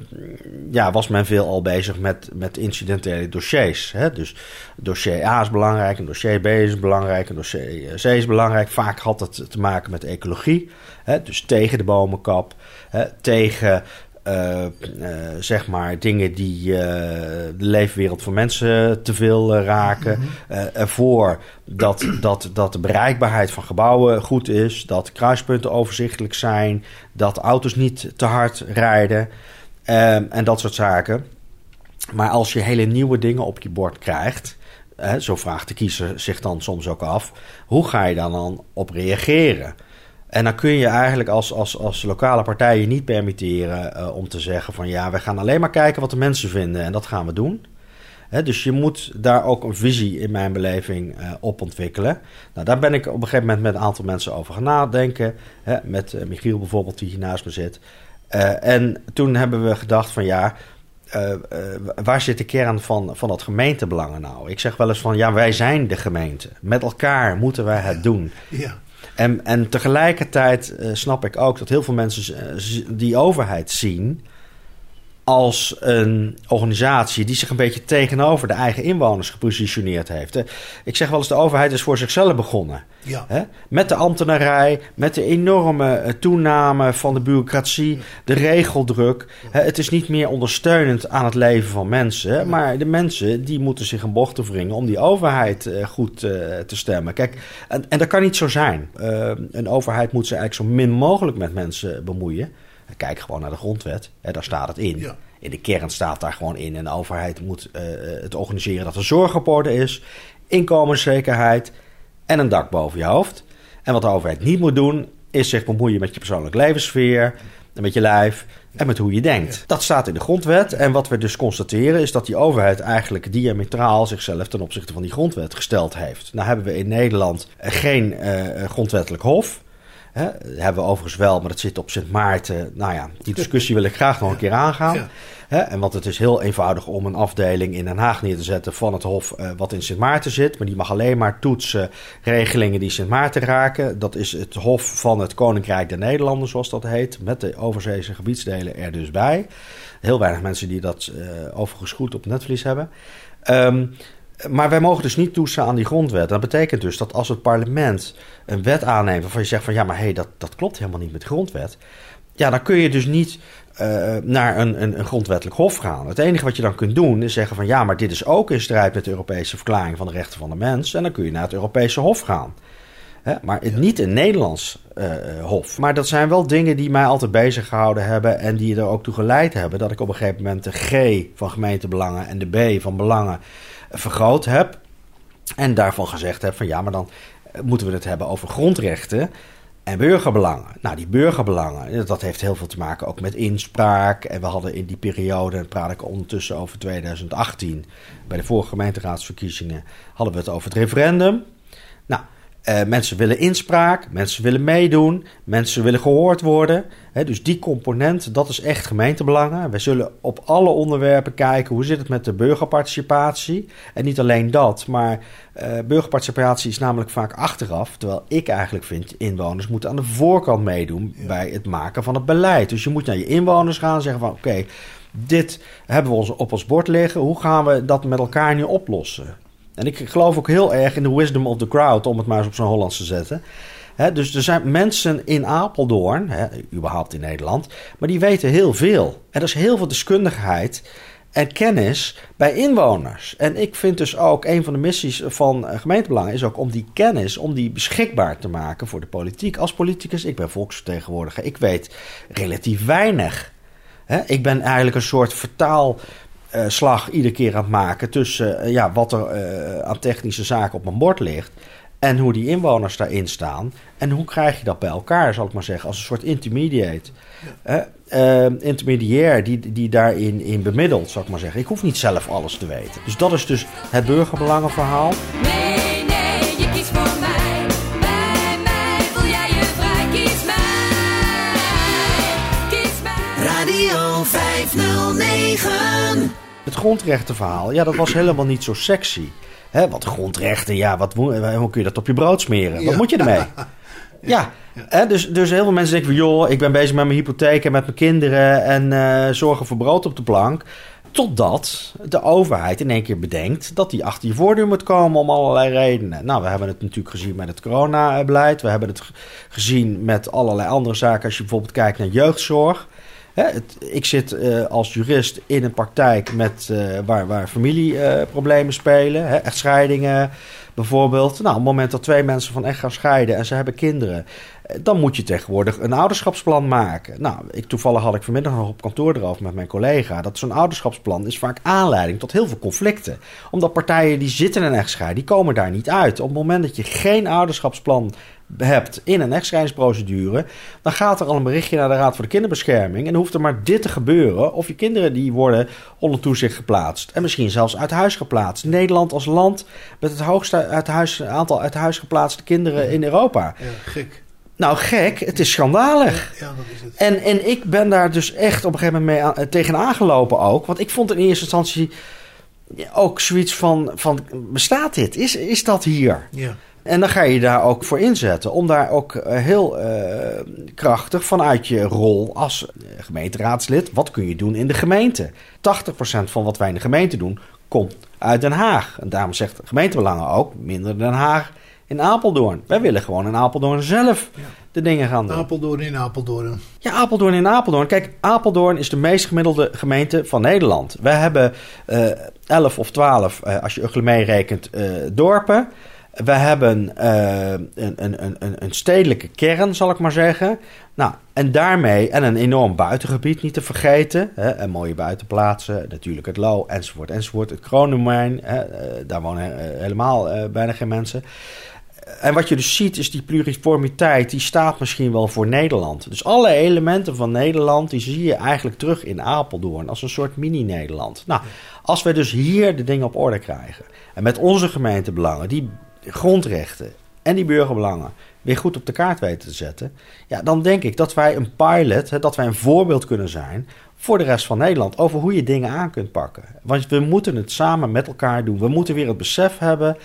ja, was men veel al bezig met, met incidentele dossiers. Hè? Dus dossier A is belangrijk, en dossier B is belangrijk, en dossier C is belangrijk. Vaak had het te maken met ecologie. Hè? Dus tegen de bomenkap, hè? tegen eh, eh, zeg maar dingen die eh, de leefwereld van mensen te veel raken. Eh, ervoor dat, dat, dat de bereikbaarheid van gebouwen goed is. Dat kruispunten overzichtelijk zijn. Dat auto's niet te hard rijden. ehm, en dat soort zaken. Maar als je hele nieuwe dingen op je bord krijgt. Hè, zo vraagt de kiezer zich dan soms ook af. Hoe ga je dan, dan op reageren? En dan kun je eigenlijk als, als, als lokale partij je niet permitteren eh, om te zeggen van ja, we gaan alleen maar kijken wat de mensen vinden en dat gaan we doen. Dus je moet daar ook een visie in mijn beleving eh, op ontwikkelen. Nou, daar ben ik op een gegeven moment met een aantal mensen over gaan nadenken. Met eh, Michiel bijvoorbeeld, die hier naast me zit. En toen hebben we gedacht van ja, waar zit de kern van, van dat gemeentebelangen nou? Ik zeg wel eens van ja, wij zijn de gemeente. Met elkaar moeten wij het doen. Ja. En, en tegelijkertijd eh, snap ik ook dat heel veel mensen die overheid zien als een organisatie die zich een beetje tegenover de eigen inwoners gepositioneerd heeft. Ik zeg wel eens, de overheid is voor zichzelf begonnen. Ja. Hè? Met de ambtenarij, met de enorme eh, toename van de bureaucratie, de regeldruk. Hè, het is niet meer ondersteunend aan het leven van mensen. Maar de mensen die moeten zich een bocht wringen om die overheid eh, goed eh, te stemmen. Kijk, en, en dat kan niet zo zijn. Eh, een overheid moet zich eigenlijk zo min mogelijk met mensen bemoeien. Kijk gewoon naar de grondwet, hè, daar staat het in. Ja. In de kern staat daar gewoon in. En de overheid moet eh, het organiseren dat er zorg op orde is, inkomenszekerheid en een dak boven je hoofd. En wat de overheid niet moet doen, is zich bemoeien met je persoonlijke levenssfeer, en met je lijf en met hoe je denkt. Dat staat in de grondwet. En wat we dus constateren is dat die overheid eigenlijk diametraal zichzelf ten opzichte van die grondwet gesteld heeft. Nou hebben we in Nederland eh, geen eh, grondwettelijk hof. Hè, dat hebben we overigens wel, maar dat zit op Sint Maarten. Nou ja, die discussie wil ik graag nog een keer aangaan. Ja. Hè, en want het is heel eenvoudig om een afdeling in Den Haag neer te zetten van het Hof eh, wat in Sint Maarten zit. Maar die mag alleen maar toetsen regelingen die Sint Maarten raken. Dat is het Hof van het Koninkrijk der Nederlanden, zoals dat heet. Met de overzeese gebiedsdelen er dus bij. Heel weinig mensen die dat eh, overigens goed op netvlies hebben. Ehm, maar wij mogen dus niet toetsen aan die grondwet. Dat betekent dus dat als het parlement een wet aanneemt waarvan je zegt van ja, maar hé, hey, dat, dat klopt helemaal niet met de grondwet. Ja, dan kun je dus niet eh, naar een, een, een grondwettelijk hof gaan. Het enige wat je dan kunt doen is zeggen van ja, maar dit is ook in strijd met de Europese Verklaring van de Rechten van de Mens. En dan kun je naar het Europese Hof gaan. Hè, maar het, niet een Nederlands eh, hof. Maar dat zijn wel dingen die mij altijd bezig gehouden hebben. En die er ook toe geleid hebben dat ik op een gegeven moment de G van gemeentebelangen en de B van belangen vergroot heb. En daarvan gezegd heb van ja, maar dan eh, moeten we het hebben over grondrechten en burgerbelangen. Nou, die burgerbelangen, dat heeft heel veel te maken ook met inspraak. En we hadden in die periode, en praat ik ondertussen over 2018, bij de vorige gemeenteraadsverkiezingen, hadden we het over het referendum. Eh, mensen willen inspraak, mensen willen meedoen, mensen willen gehoord worden. Dus die component, dat is echt gemeentebelangen. We zullen op alle onderwerpen kijken hoe zit het met de burgerparticipatie. En niet alleen dat, maar eh, burgerparticipatie is namelijk vaak achteraf. Terwijl ik eigenlijk vind, inwoners moeten aan de voorkant meedoen bij het maken van het beleid. Dus je moet naar je inwoners gaan en zeggen van oké, dit hebben we op ons bord liggen. Hoe gaan we dat met elkaar nu oplossen? En ik geloof ook heel erg in de wisdom of the crowd, om het maar eens op zo'n Hollands te zetten. Dus er zijn mensen in Apeldoorn, überhaupt in Nederland, maar die weten heel veel. Er is heel veel deskundigheid en kennis bij inwoners. En ik vind dus ook een van de missies van gemeentebelangen is ook om die kennis, om die beschikbaar te maken voor de politiek. Als politicus, ik ben volksvertegenwoordiger, ik weet relatief weinig. Ik ben eigenlijk een soort vertaal eh, slag iedere keer aan het maken tussen eh, ja, wat er eh, aan technische zaken op mijn bord ligt. En hoe die inwoners daarin staan. En hoe krijg je dat bij elkaar, zal ik maar zeggen, als een soort intermediate. Intermediair die, die daarin in bemiddelt, zal ik maar zeggen. Ik hoef niet zelf alles te weten. Dus dat is dus het burgerbelangenverhaal. Nee, nee, je kiest 509. Het grondrechtenverhaal, ja, dat was helemaal niet zo sexy. Hè, wat grondrechten, ja, wat, eh, hoe kun je dat op je brood smeren? Wat Ja. moet je ermee? Ja, hè, dus, dus heel veel mensen denken van... joh, ik ben bezig met mijn hypotheek en met mijn kinderen... en eh, zorgen voor brood op de plank. Totdat de overheid in één keer bedenkt... dat die achter je voordeur moet komen om allerlei redenen. Nou, we hebben het natuurlijk gezien met het coronabeleid. We hebben het gezien met allerlei andere zaken... als je bijvoorbeeld kijkt naar jeugdzorg... Hè, ik zit eh, als jurist in een praktijk met, eh, waar, waar familieproblemen spelen. Hè, echtscheidingen bijvoorbeeld. Nou, op het moment dat twee mensen van echt gaan scheiden en ze hebben kinderen... eh, dan moet je tegenwoordig een ouderschapsplan maken. Nou, ik, toevallig had ik vanmiddag nog op kantoor erover met mijn collega... dat zo'n ouderschapsplan is vaak aanleiding tot heel veel conflicten. Omdat partijen die zitten in een echtscheiding, die komen daar niet uit. Op het moment dat je geen ouderschapsplan hebt in een echtscheidingsprocedure, dan gaat er al een berichtje naar de Raad voor de Kinderbescherming. En dan hoeft er maar dit te gebeuren. Of je kinderen die worden onder toezicht geplaatst. En misschien zelfs uit huis geplaatst. Nederland als land met het hoogste uit huis, aantal uit huis geplaatste kinderen in Europa. Ja, gek. Nou, gek, het is schandalig. Ja, dat is het. En, en ik ben daar dus echt op een gegeven moment mee aan, tegen aangelopen ook. Want ik vond in eerste instantie ook zoiets van, van bestaat dit? Is, is dat hier? Ja. En dan ga je daar ook voor inzetten. Om daar ook eh, heel eh, krachtig vanuit je rol als eh, gemeenteraadslid. Wat kun je doen in de gemeente? 80% van wat wij in de gemeente doen komt uit Den Haag. En daarom zegt gemeentebelangen ook minder Den Haag, in Apeldoorn. Wij willen gewoon in Apeldoorn zelf de dingen gaan doen. Apeldoorn in Apeldoorn. Ja, Apeldoorn in Apeldoorn. Kijk, Apeldoorn is de meest gemiddelde gemeente van Nederland. We hebben eh 11 of 12, eh, als je Uggelen meerekent, dorpen. We hebben eh, een, een, een, een- stedelijke kern, zal ik maar zeggen. Nou, en daarmee, en een enorm buitengebied niet te vergeten. Hè, en mooie buitenplaatsen, natuurlijk het Lo, enzovoort, enzovoort. Het hè, eh, daar wonen eh, helemaal bijna geen mensen. En wat je dus ziet is die pluriformiteit, die staat misschien wel voor Nederland. Dus alle elementen van Nederland, die zie je eigenlijk terug in Apeldoorn als een soort mini-Nederland. Nou, als we dus hier de dingen op orde krijgen en met onze gemeentebelangen, die grondrechten en die burgerbelangen weer goed op de kaart weten te zetten, ja, dan denk ik dat wij een pilot, hè, dat wij een voorbeeld kunnen zijn voor de rest van Nederland over hoe je dingen aan kunt pakken. Want we moeten het samen met elkaar doen. We moeten weer het besef hebben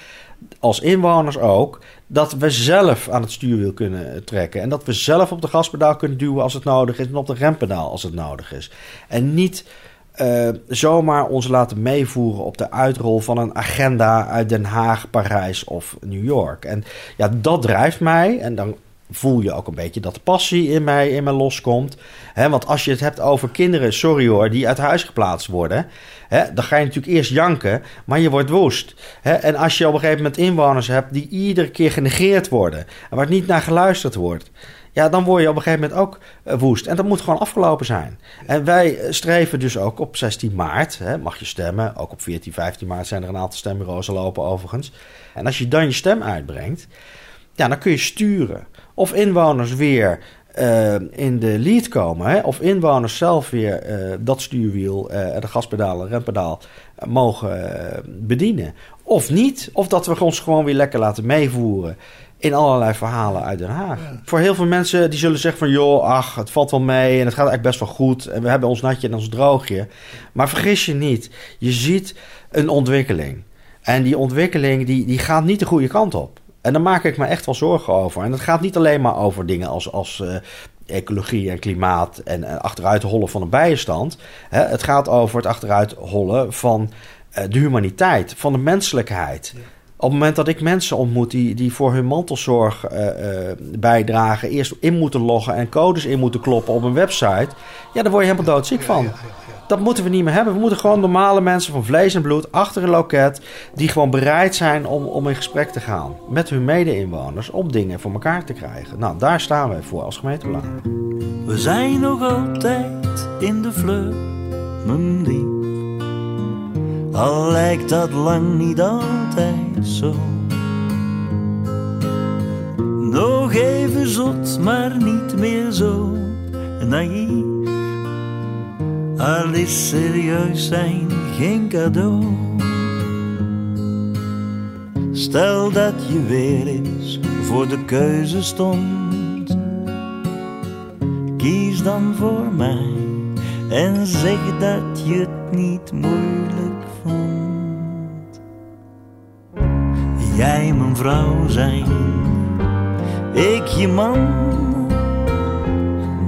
als inwoners ook, dat we zelf aan het stuurwiel kunnen trekken. En dat we zelf op de gaspedaal kunnen duwen als het nodig is en op de rempedaal als het nodig is. En niet eh, zomaar ons laten meevoeren op de uitrol van een agenda uit Den Haag, Parijs of New York. En ja, dat drijft mij. En dan voel je ook een beetje dat de passie in mij, in mij loskomt. Want als je het hebt over kinderen, sorry hoor, die uit huis geplaatst worden. Dan ga je natuurlijk eerst janken, maar je wordt woest. En als je op een gegeven moment inwoners hebt die iedere keer genegeerd worden. En waar niet naar geluisterd wordt. Ja, dan word je op een gegeven moment ook eh, woest. En dat moet gewoon afgelopen zijn. En wij eh, streven dus ook op 16 maart, hè, mag je stemmen. Ook op 14, 15 maart zijn er een aantal stembureaus al lopen overigens. En als je dan je stem uitbrengt, ja, dan kun je sturen. Of inwoners weer eh, in de lead komen. Hè? Of inwoners zelf weer dat stuurwiel, eh, de gaspedaal rempedaal mogen bedienen. Of niet. Of dat we ons gewoon weer lekker laten meevoeren in allerlei verhalen uit Den Haag. Voor heel veel mensen die zullen zeggen van... joh, ach, het valt wel mee en het gaat eigenlijk best wel goed... en we hebben ons natje en ons droogje. Maar vergis je niet, je ziet een ontwikkeling. En die ontwikkeling die, die gaat niet de goede kant op. En daar maak ik me echt wel zorgen over. En het gaat niet alleen maar over dingen als, als eh, ecologie en klimaat... en achteruit hollen van een bijenstand. Hè, het gaat over het achteruit hollen van eh, de humaniteit, van de menselijkheid... het moment dat ik mensen ontmoet die, die voor hun mantelzorg eh, eh, bijdragen, eerst in moeten loggen en codes in moeten kloppen op een website, ja, daar word je helemaal doodziek van. Dat moeten we niet meer hebben. We moeten gewoon normale mensen van vlees en bloed achter een loket, die gewoon bereid zijn om, om in gesprek te gaan met hun mede-inwoners om dingen voor elkaar te krijgen. Nou, daar staan wij voor als gemeentebelang. We zijn nog altijd in de fleur, mijn lief. Al lijkt dat lang niet altijd zo. Nog even zot, maar niet meer zo naïef. Al is serieus zijn geen cadeau. Stel dat je weer eens voor de keuze stond. Kies dan voor mij en zeg dat je het niet moeilijk Jij mijn vrouw zijn, ik je man.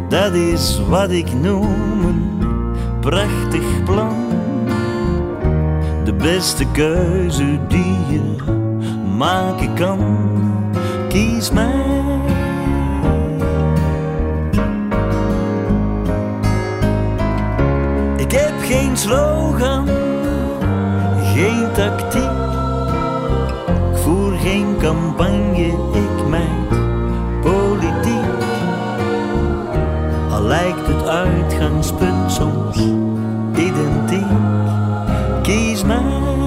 Dat is wat ik noem een prachtig plan. De beste keuze die je maken kan. Kies mij. Ik heb geen slogan, geen tactiek. Ik voer geen campagne, ik meid politiek. Al lijkt het uitgangspunt soms identiek. Kies mij.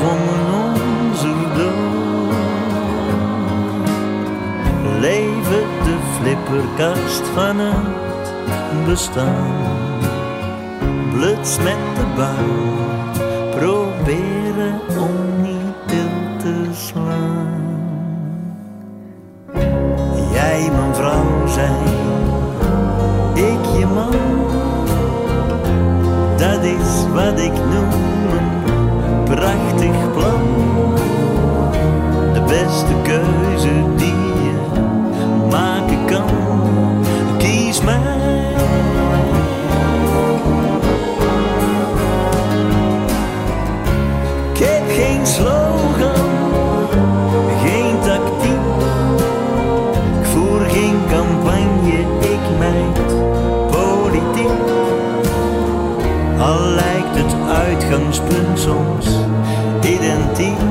zwommen onze dood. Leven de flipperkast van het bestaan. Bluts met de bouw, proberen om niet til te slaan. Jij mijn vrouw zijn, ik je man. Dat is wat ik noem prachtig plan. De beste keuze die je maken kan. Identiek.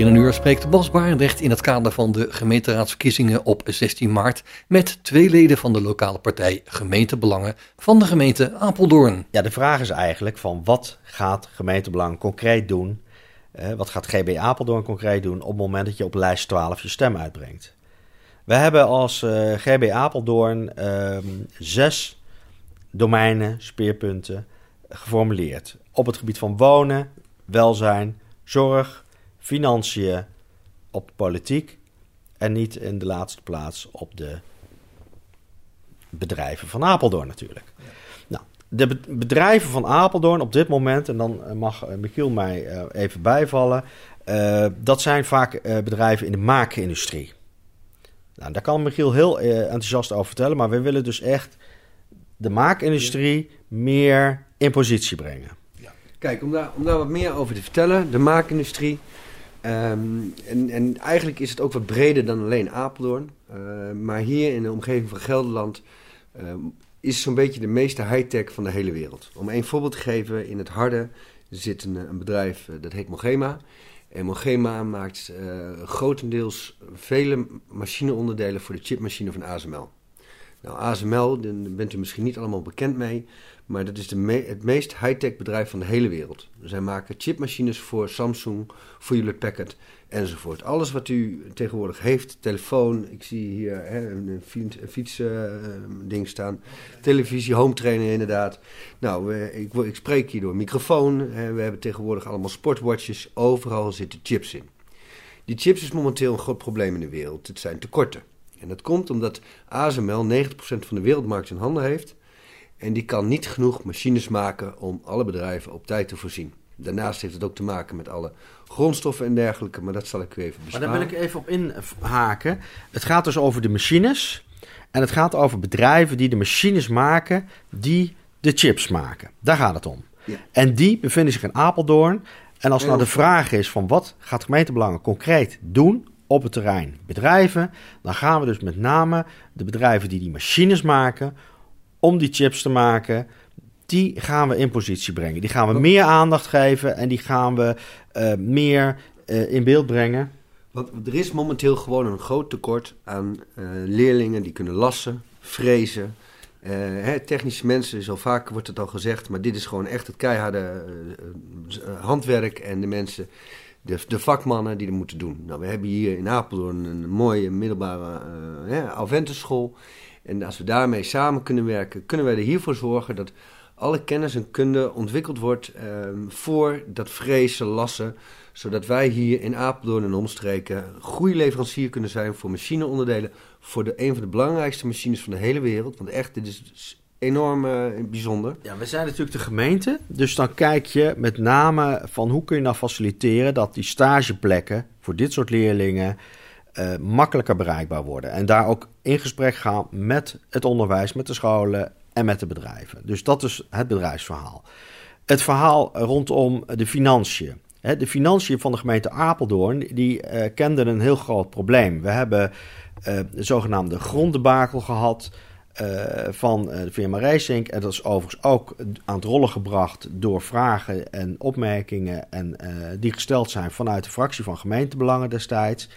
In een uur spreekt Bas Barendrecht in het kader van de gemeenteraadsverkiezingen op 16 maart met twee leden van de lokale partij Gemeentebelangen van de gemeente Apeldoorn. Ja, de vraag is eigenlijk van wat gaat gemeentebelang concreet doen? Eh, wat gaat GB Apeldoorn concreet doen op het moment dat je op lijst 12 je stem uitbrengt? We hebben als eh, GB Apeldoorn ehm, zes domeinen, speerpunten geformuleerd. Op het gebied van wonen, welzijn, zorg, financiën, op politiek en niet in de laatste plaats op de bedrijven van Apeldoorn natuurlijk. Nou, de be- bedrijven van Apeldoorn op dit moment, en dan eh, mag eh, Michiel mij eh, even bijvallen, dat zijn vaak bedrijven in de maakindustrie. Nou, daar kan Michiel heel enthousiast over vertellen, maar we willen dus echt de maakindustrie meer in positie brengen. Kijk, om daar, om daar wat meer over te vertellen, de maakindustrie. Ehm, en, en eigenlijk is het ook wat breder dan alleen Apeldoorn. Eh, maar hier in de omgeving van Gelderland ehm, is zo'n beetje de meeste high-tech van de hele wereld. Om één voorbeeld te geven, in het Harde zit een, een bedrijf eh, dat heet Mogema. En Mogema maakt grotendeels vele machineonderdelen voor de chipmachine van ASML. Nou, ASML, daar bent u misschien niet allemaal bekend mee, maar dat is de het meest high-tech bedrijf van de hele wereld. Zij maken chipmachines voor Samsung, voor Hewlett Packard enzovoort. Alles wat u tegenwoordig heeft, telefoon, ik zie hier hè, een fiets, een fiets eh, ding staan, televisie, home trainer inderdaad. Nou, ik, ik spreek hier door microfoon. hè, we hebben tegenwoordig allemaal sportwatches, overal zitten chips in. Die chips is momenteel een groot probleem in de wereld. Het zijn tekorten. En dat komt omdat ASML 90% van de wereldmarkt in handen heeft. En die kan niet genoeg machines maken om alle bedrijven op tijd te voorzien. Daarnaast heeft het ook te maken met alle grondstoffen en dergelijke, maar dat zal ik u even Maar besparen. daar wil ik even op inhaken. Het gaat dus over de machines. En het gaat over bedrijven die de machines maken die de chips maken. Daar gaat het om. Ja. En die bevinden zich in Apeldoorn. En als nou de vraag is van wat gaat gemeentebelangen concreet doen op het terrein bedrijven, dan gaan we dus met name de bedrijven die die machines maken om die chips te maken, die gaan we in positie brengen. Die gaan we meer aandacht geven en die gaan we eh, meer eh, in beeld brengen. Want er is momenteel gewoon een groot tekort aan eh, leerlingen die kunnen lassen, frezen. Hè, technische mensen, zo vaak wordt het al gezegd, maar dit is gewoon echt het keiharde handwerk en de mensen, de, vakmannen die dat moeten doen. Nou, we hebben hier in Apeldoorn een mooie middelbare Alventenschool. En als we daarmee samen kunnen werken, kunnen wij er hiervoor zorgen dat alle kennis en kunde ontwikkeld wordt ehm, voor dat frezen, lassen, zodat wij hier in Apeldoorn en omstreken goede leverancier kunnen zijn voor machineonderdelen voor de, een van de belangrijkste machines van de hele wereld. Want echt, dit is enorm eh, bijzonder. Ja, we zijn natuurlijk de gemeente, dus dan kijk je met name van hoe kun je nou faciliteren dat die stageplekken voor dit soort leerlingen eh, makkelijker bereikbaar worden. En daar ook in gesprek gaan met het onderwijs, met de scholen en met de bedrijven. Dus dat is het bedrijfsverhaal. Het verhaal rondom de financiën. De financiën van de gemeente Apeldoorn die eh, kenden een heel groot probleem. We hebben de zogenaamde gronddebakel gehad eh, van eh, de firma Racing. En dat is overigens ook aan het rollen gebracht door vragen en opmerkingen en, eh, die gesteld zijn vanuit de fractie van gemeentebelangen destijds.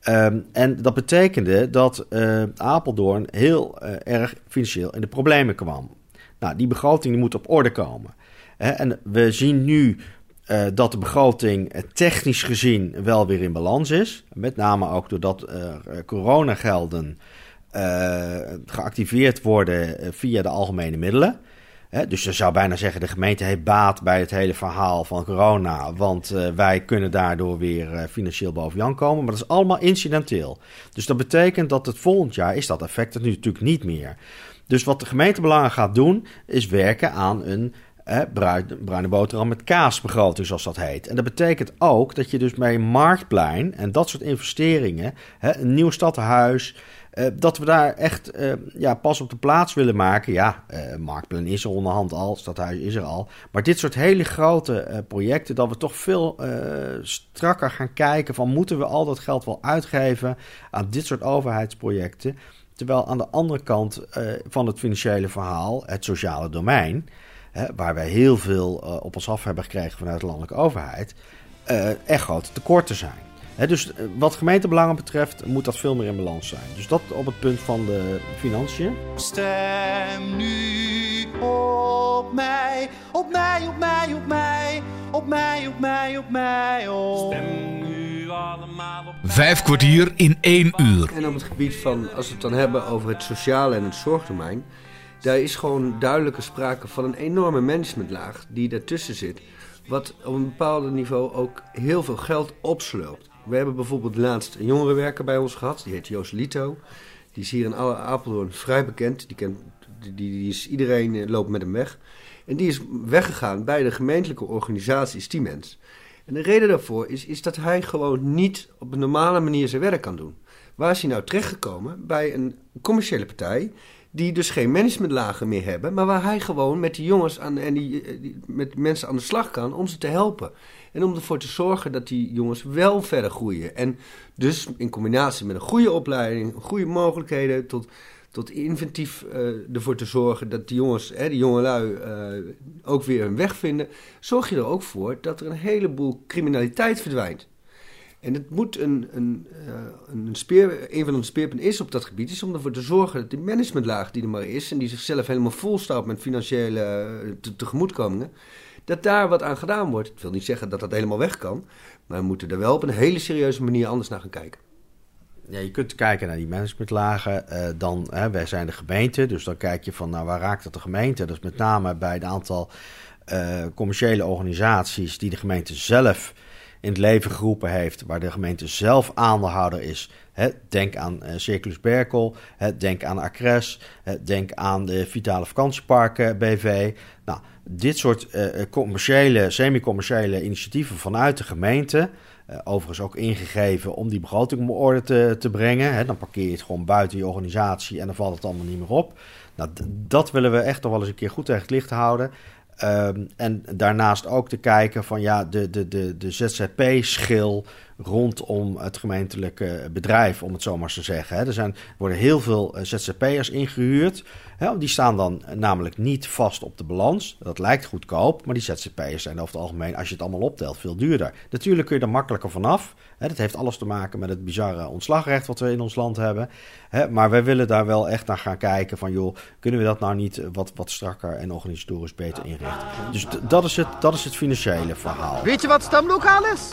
Ehm, en dat betekende dat eh, Apeldoorn heel eh, erg financieel in de problemen kwam. Nou, die begroting moet op orde komen. En we zien nu eh, dat de begroting eh, technisch gezien wel weer in balans is. Met name ook doordat eh, coronagelden eh, geactiveerd worden eh, via de algemene middelen. Dus je zou bijna zeggen, de gemeente heeft baat bij het hele verhaal van corona. Want eh, wij kunnen daardoor weer eh, financieel boven Jan komen. Maar dat is allemaal incidenteel. Dus dat betekent dat het volgend jaar is dat effect er nu natuurlijk niet meer. Dus wat de gemeentebelangen gaat doen, is werken aan een hè, bruine, boterham met kaasbegroting, zoals dat heet. En dat betekent ook dat je dus bij marktplein en dat soort investeringen, een nieuw stadhuis, eh, dat we daar echt eh, ja, pas op de plaats willen maken. Ja, eh, marktplein is er onderhand al, stadhuis is er al. Maar dit soort hele grote projecten, dat we toch veel strakker gaan kijken van moeten we al dat geld wel uitgeven aan dit soort overheidsprojecten. Terwijl aan de andere kant van het financiële verhaal, het sociale domein, waar wij heel veel op ons af hebben gekregen vanuit de landelijke overheid, echt grote tekorten zijn. Hè, dus eh, wat gemeentebelangen betreft moet dat veel meer in balans zijn. Dus dat op het punt van de financiën. Stem nu op mij, op mij, op mij, op mij, op mij, op mij, op mij, op. Stem nu allemaal op Vijf kwartier in één uur. En op het gebied van, als we het dan hebben over het sociale en het zorgdomein, daar is gewoon duidelijke sprake van een enorme managementlaag die daartussen zit, wat op een bepaald niveau ook heel veel geld opslurpt. We hebben bijvoorbeeld laatst een jongerenwerker bij ons gehad, die heet Joost Lito. Die is hier in Apeldoorn vrij bekend. Die, kent, die, die is, iedereen eh, loopt met hem weg. En die is weggegaan bij de gemeentelijke organisatie Stiemens. En de reden daarvoor is, is dat hij gewoon niet op een normale manier zijn werk kan doen. Waar is hij nou terechtgekomen? Bij een commerciële partij die dus geen managementlagen meer hebben, maar waar hij gewoon met die jongens aan, en die, eh, die- met mensen aan de slag kan om ze te helpen. En om ervoor te zorgen dat die jongens wel verder groeien. En dus in combinatie met een goede opleiding, goede mogelijkheden tot, tot inventief eh, ervoor te zorgen dat die jongens, hè, die jongelui, eh ook weer hun weg vinden, zorg je er ook voor dat er een heleboel criminaliteit verdwijnt. En het moet een, een, eh, een, speer, een van de speerpunten is op dat gebied, is om ervoor te zorgen dat die managementlaag die er maar is en die zichzelf helemaal volstouwt met financiële te- tegemoetkomingen, dat daar wat aan gedaan wordt. Ik wil niet zeggen dat dat helemaal weg kan, maar we moeten er wel op een hele serieuze manier anders naar gaan kijken. Ja, je kunt kijken naar die managementlagen. eh, dan, hè, wij zijn de gemeente, dus dan kijk je van, nou, waar raakt dat de gemeente? Dat is met name bij een aantal eh, commerciële organisaties die de gemeente zelf in het leven geroepen heeft, waar de gemeente zelf aandeelhouder is. Denk aan eh, Circulus Berkel, denk aan Acres, denk aan de Vitale Vakantieparken BV. Nou, dit soort eh, eh, commerciële, semi-commerciële initiatieven vanuit de gemeente, eh, overigens ook ingegeven om die begroting op orde te, te brengen. Dan parkeer je het gewoon buiten je organisatie en dan valt het allemaal niet meer op. Nou, dat willen we echt nog wel eens een keer goed tegen het licht houden. Ehm, en daarnaast ook te kijken van ja, de, de, de, de ZZP-schil rondom het gemeentelijke bedrijf, om het zo maar te zeggen. Er zijn, worden heel veel eh, ZZP'ers ingehuurd. Hè, die staan dan namelijk niet vast op de balans. Dat lijkt goedkoop, maar die ZZP'ers zijn over het algemeen, als je het allemaal optelt, veel duurder. Natuurlijk kun je er makkelijker vanaf. Hè. Dat heeft alles te maken met het bizarre ontslagrecht wat we in ons land hebben. Hè, maar wij willen daar wel echt naar gaan kijken van joh, kunnen we dat nou niet eh, wat, wat strakker en organisatorisch beter inrichten. Dus dat is, het, dat is het financiële verhaal. Weet je wat stemlokaal is?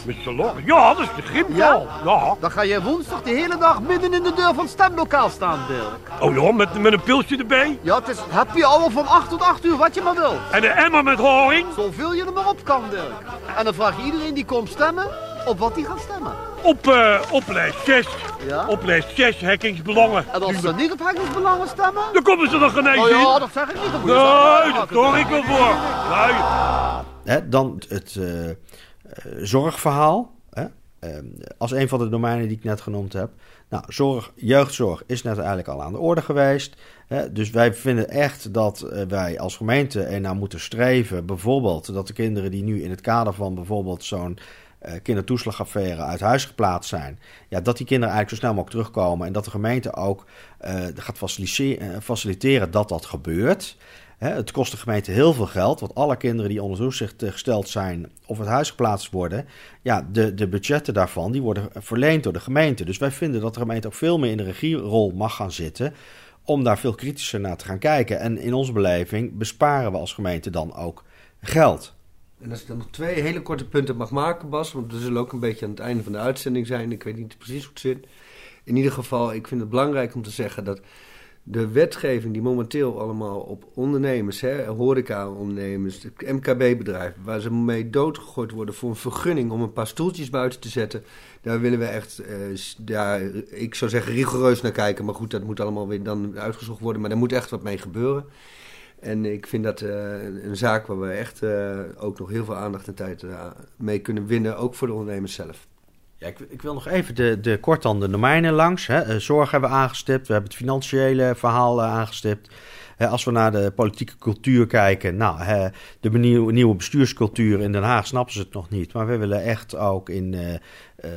Ja, dat is de Grimkel. Ja. Dan ga je woensdag de hele dag midden in de deur van het stemlokaal staan, Dirk. Oh ja, met, met een pilsje erbij. Ja, het is happy hour van 8 tot 8 uur, wat je maar wil. En een emmer met horing. Zoveel je er maar op kan, Dirk. En dan vraag je iedereen die komt stemmen, op wat hij gaat stemmen. Op, eh op lijst 6. Ja? Op lijst 6, hekkingsbelangen. En als ze niet op hekkingsbelangen stemmen? Dan komen ze er geen eens Oh ja, in. dat zeg ik niet. Nee, zorg Dirk. ik wel voor. Nee. Dan het eh, eh, zorgverhaal. Hè? Ehm, als een van de domeinen die ik net genoemd heb. Nou, zorg, jeugdzorg is net eigenlijk al aan de orde geweest. Dus wij vinden echt dat eh, wij als gemeente er naar moeten streven. Bijvoorbeeld dat de kinderen die nu in het kader van bijvoorbeeld zo'n eh, kindertoeslagaffaire uit huis geplaatst zijn. Ja, dat die kinderen eigenlijk zo snel mogelijk terugkomen. En dat de gemeente ook eh, gaat faciliteren, dat dat gebeurt. Het kost de gemeente heel veel geld, want alle kinderen die onder toezicht gesteld zijn of het huis geplaatst worden, ja, de, de budgetten daarvan die worden verleend door de gemeente. Dus wij vinden dat de gemeente ook veel meer in de regierol mag gaan zitten om daar veel kritischer naar te gaan kijken. En in onze beleving besparen we als gemeente dan ook geld. En als ik dan nog twee hele korte punten mag maken, Bas, want we zullen ook een beetje aan het einde van de uitzending zijn. Ik weet niet precies hoe het zit. In ieder geval, ik vind het belangrijk om te zeggen dat de wetgeving die momenteel allemaal op ondernemers, hè, horeca-ondernemers, MKB-bedrijven, waar ze mee doodgegooid worden voor een vergunning om een paar stoeltjes buiten te zetten, daar willen we echt, eh, ik zou zeggen rigoureus naar kijken. Maar goed, dat moet allemaal weer dan uitgezocht worden. Maar daar moet echt wat mee gebeuren. En ik vind dat eh, een een zaak waar we echt eh, ook nog heel veel aandacht en tijd eh, mee kunnen winnen, ook voor de ondernemers zelf. Ja, ik, ik wil nog even de, de, kort dan de domeinen langs. Hè. Eh, Zorg hebben we aangestipt, we hebben het financiële verhaal eh, aangestipt. Als we naar de politieke cultuur kijken, nou, de nieuwe bestuurscultuur in Den Haag snappen ze het nog niet. Maar we willen echt ook in eh,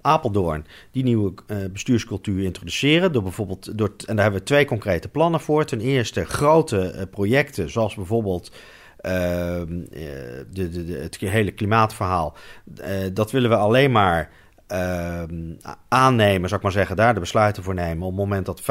Apeldoorn die nieuwe bestuurscultuur introduceren. Door bijvoorbeeld, door, en daar hebben we twee concrete plannen voor. Ten eerste grote projecten, zoals bijvoorbeeld de, de, de, het hele klimaatverhaal. eh, dat willen we alleen maar ehm, aannemen, zou ik maar zeggen, daar de besluiten voor nemen. Op het moment dat 75%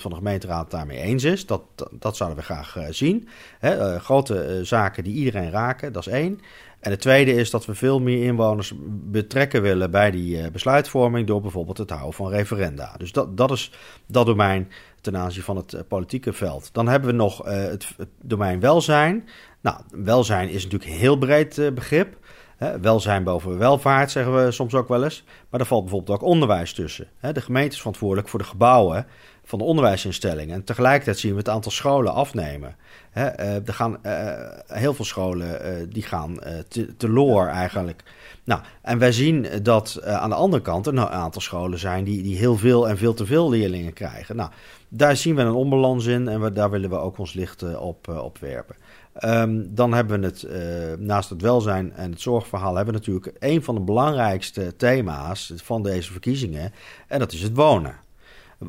van de gemeenteraad daarmee eens is. Dat, dat, zouden we graag eh, zien. Hè, eh, grote eh, zaken die iedereen raken, dat is één. En het tweede is dat we veel meer inwoners betrekken willen bij die eh, besluitvorming. door bijvoorbeeld het houden van referenda. Dus dat, dat is dat domein ten aanzien van het eh, politieke veld. Dan hebben we nog eh, het, het domein welzijn. Nou, welzijn is natuurlijk een heel breed eh, begrip. Hè, welzijn boven welvaart zeggen we soms ook wel eens. Maar daar valt bijvoorbeeld ook onderwijs tussen. Hè, de gemeente is verantwoordelijk voor de gebouwen van de onderwijsinstellingen. En tegelijkertijd zien we het aantal scholen afnemen. Hè, eh, er gaan eh, heel veel scholen eh, die gaan eh, te, teloor eigenlijk. Nou, en wij zien dat aan de andere kant er een aantal scholen zijn die, die heel veel en veel te veel leerlingen krijgen. Nou, daar zien we een onbalans in en we, daar willen we ook ons licht op, op werpen. Ehm, dan hebben we het, eh, naast het welzijn en het zorgverhaal, hebben we natuurlijk een van de belangrijkste thema's van deze verkiezingen. En dat is het wonen.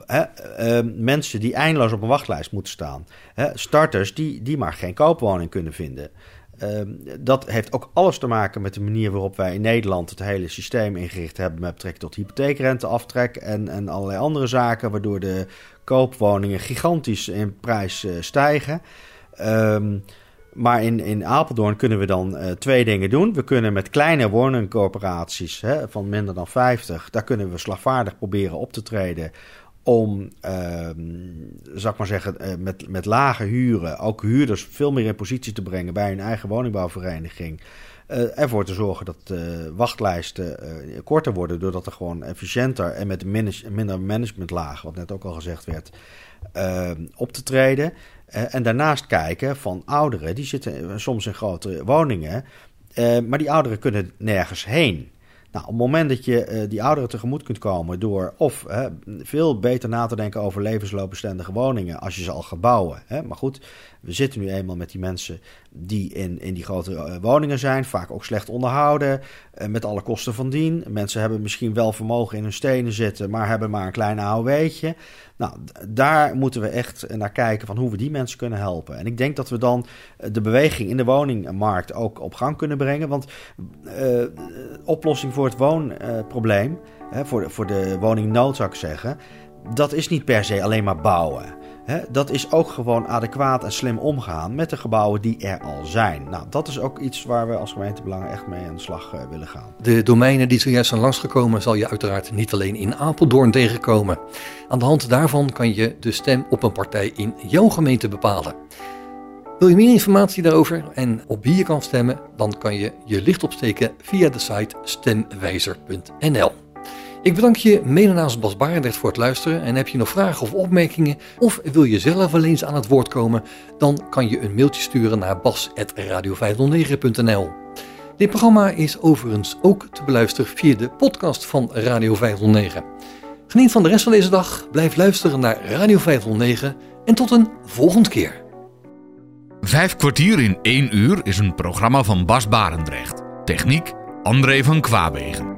Hè, eh, mensen die eindeloos op een wachtlijst moeten staan. Starters die, die maar geen koopwoning kunnen vinden. Ehm, dat heeft ook alles te maken met de manier waarop wij in Nederland het hele systeem ingericht hebben met betrekking tot hypotheekrenteaftrek en, en allerlei andere zaken, waardoor de koopwoningen gigantisch in prijs eh, stijgen. Ehm, maar in, in Apeldoorn kunnen we dan eh, twee dingen doen. We kunnen met kleine woningcorporaties hè, van minder dan 50, daar kunnen we slagvaardig proberen op te treden om, ehm zou ik maar zeggen, eh, met, met lage huren ook huurders veel meer in positie te brengen bij hun eigen woningbouwvereniging. eh, ervoor te zorgen dat wachtlijsten korter worden, doordat er gewoon efficiënter en met minder managementlaag, wat net ook al gezegd werd, ehm, op te treden. Eh, en daarnaast kijken van ouderen, die zitten soms in grotere woningen, eh, maar die ouderen kunnen nergens heen. Nou, op het moment dat je eh, die ouderen tegemoet kunt komen door of veel beter na te denken over levensloopbestendige woningen als je ze al gaat bouwen. Maar goed, we zitten nu eenmaal met die mensen die in, in die grote eh, woningen zijn, vaak ook slecht onderhouden, eh, met alle kosten van dien. Mensen hebben misschien wel vermogen in hun stenen zitten, maar hebben maar een klein AOW'tje. Nou, daar moeten we echt naar kijken van hoe we die mensen kunnen helpen. En ik denk dat we dan eh, de beweging in de woningmarkt ook op gang kunnen brengen. Want oplossing voor het woonprobleem, voor, voor de woningnood zou ik zeggen, dat is niet per se alleen maar bouwen. Dat is ook gewoon adequaat en slim omgaan met de gebouwen die er al zijn. Nou, dat is ook iets waar we als gemeentebelangen echt mee aan de slag eh, willen gaan. De domeinen die zojuist zijn langsgekomen zal je uiteraard niet alleen in Apeldoorn tegenkomen. Aan de hand daarvan kan je de stem op een partij in jouw gemeente bepalen. Wil je meer informatie daarover en op wie je kan stemmen, dan kan je je licht opsteken via de site stemwijzer.nl. Ik bedank je mede namens Bas Barendrecht voor het luisteren en heb je nog vragen of opmerkingen of wil je zelf wel eens aan het woord komen, dan kan je een mailtje sturen naar bas.radio509.nl. Dit programma is overigens ook te beluisteren via de podcast van Radio 509. Geniet van de rest van deze dag, blijf luisteren naar Radio 509 en tot een volgende keer. Vijf kwartier in één uur is een programma van Bas Barendrecht. Techniek André van Kwaabegen.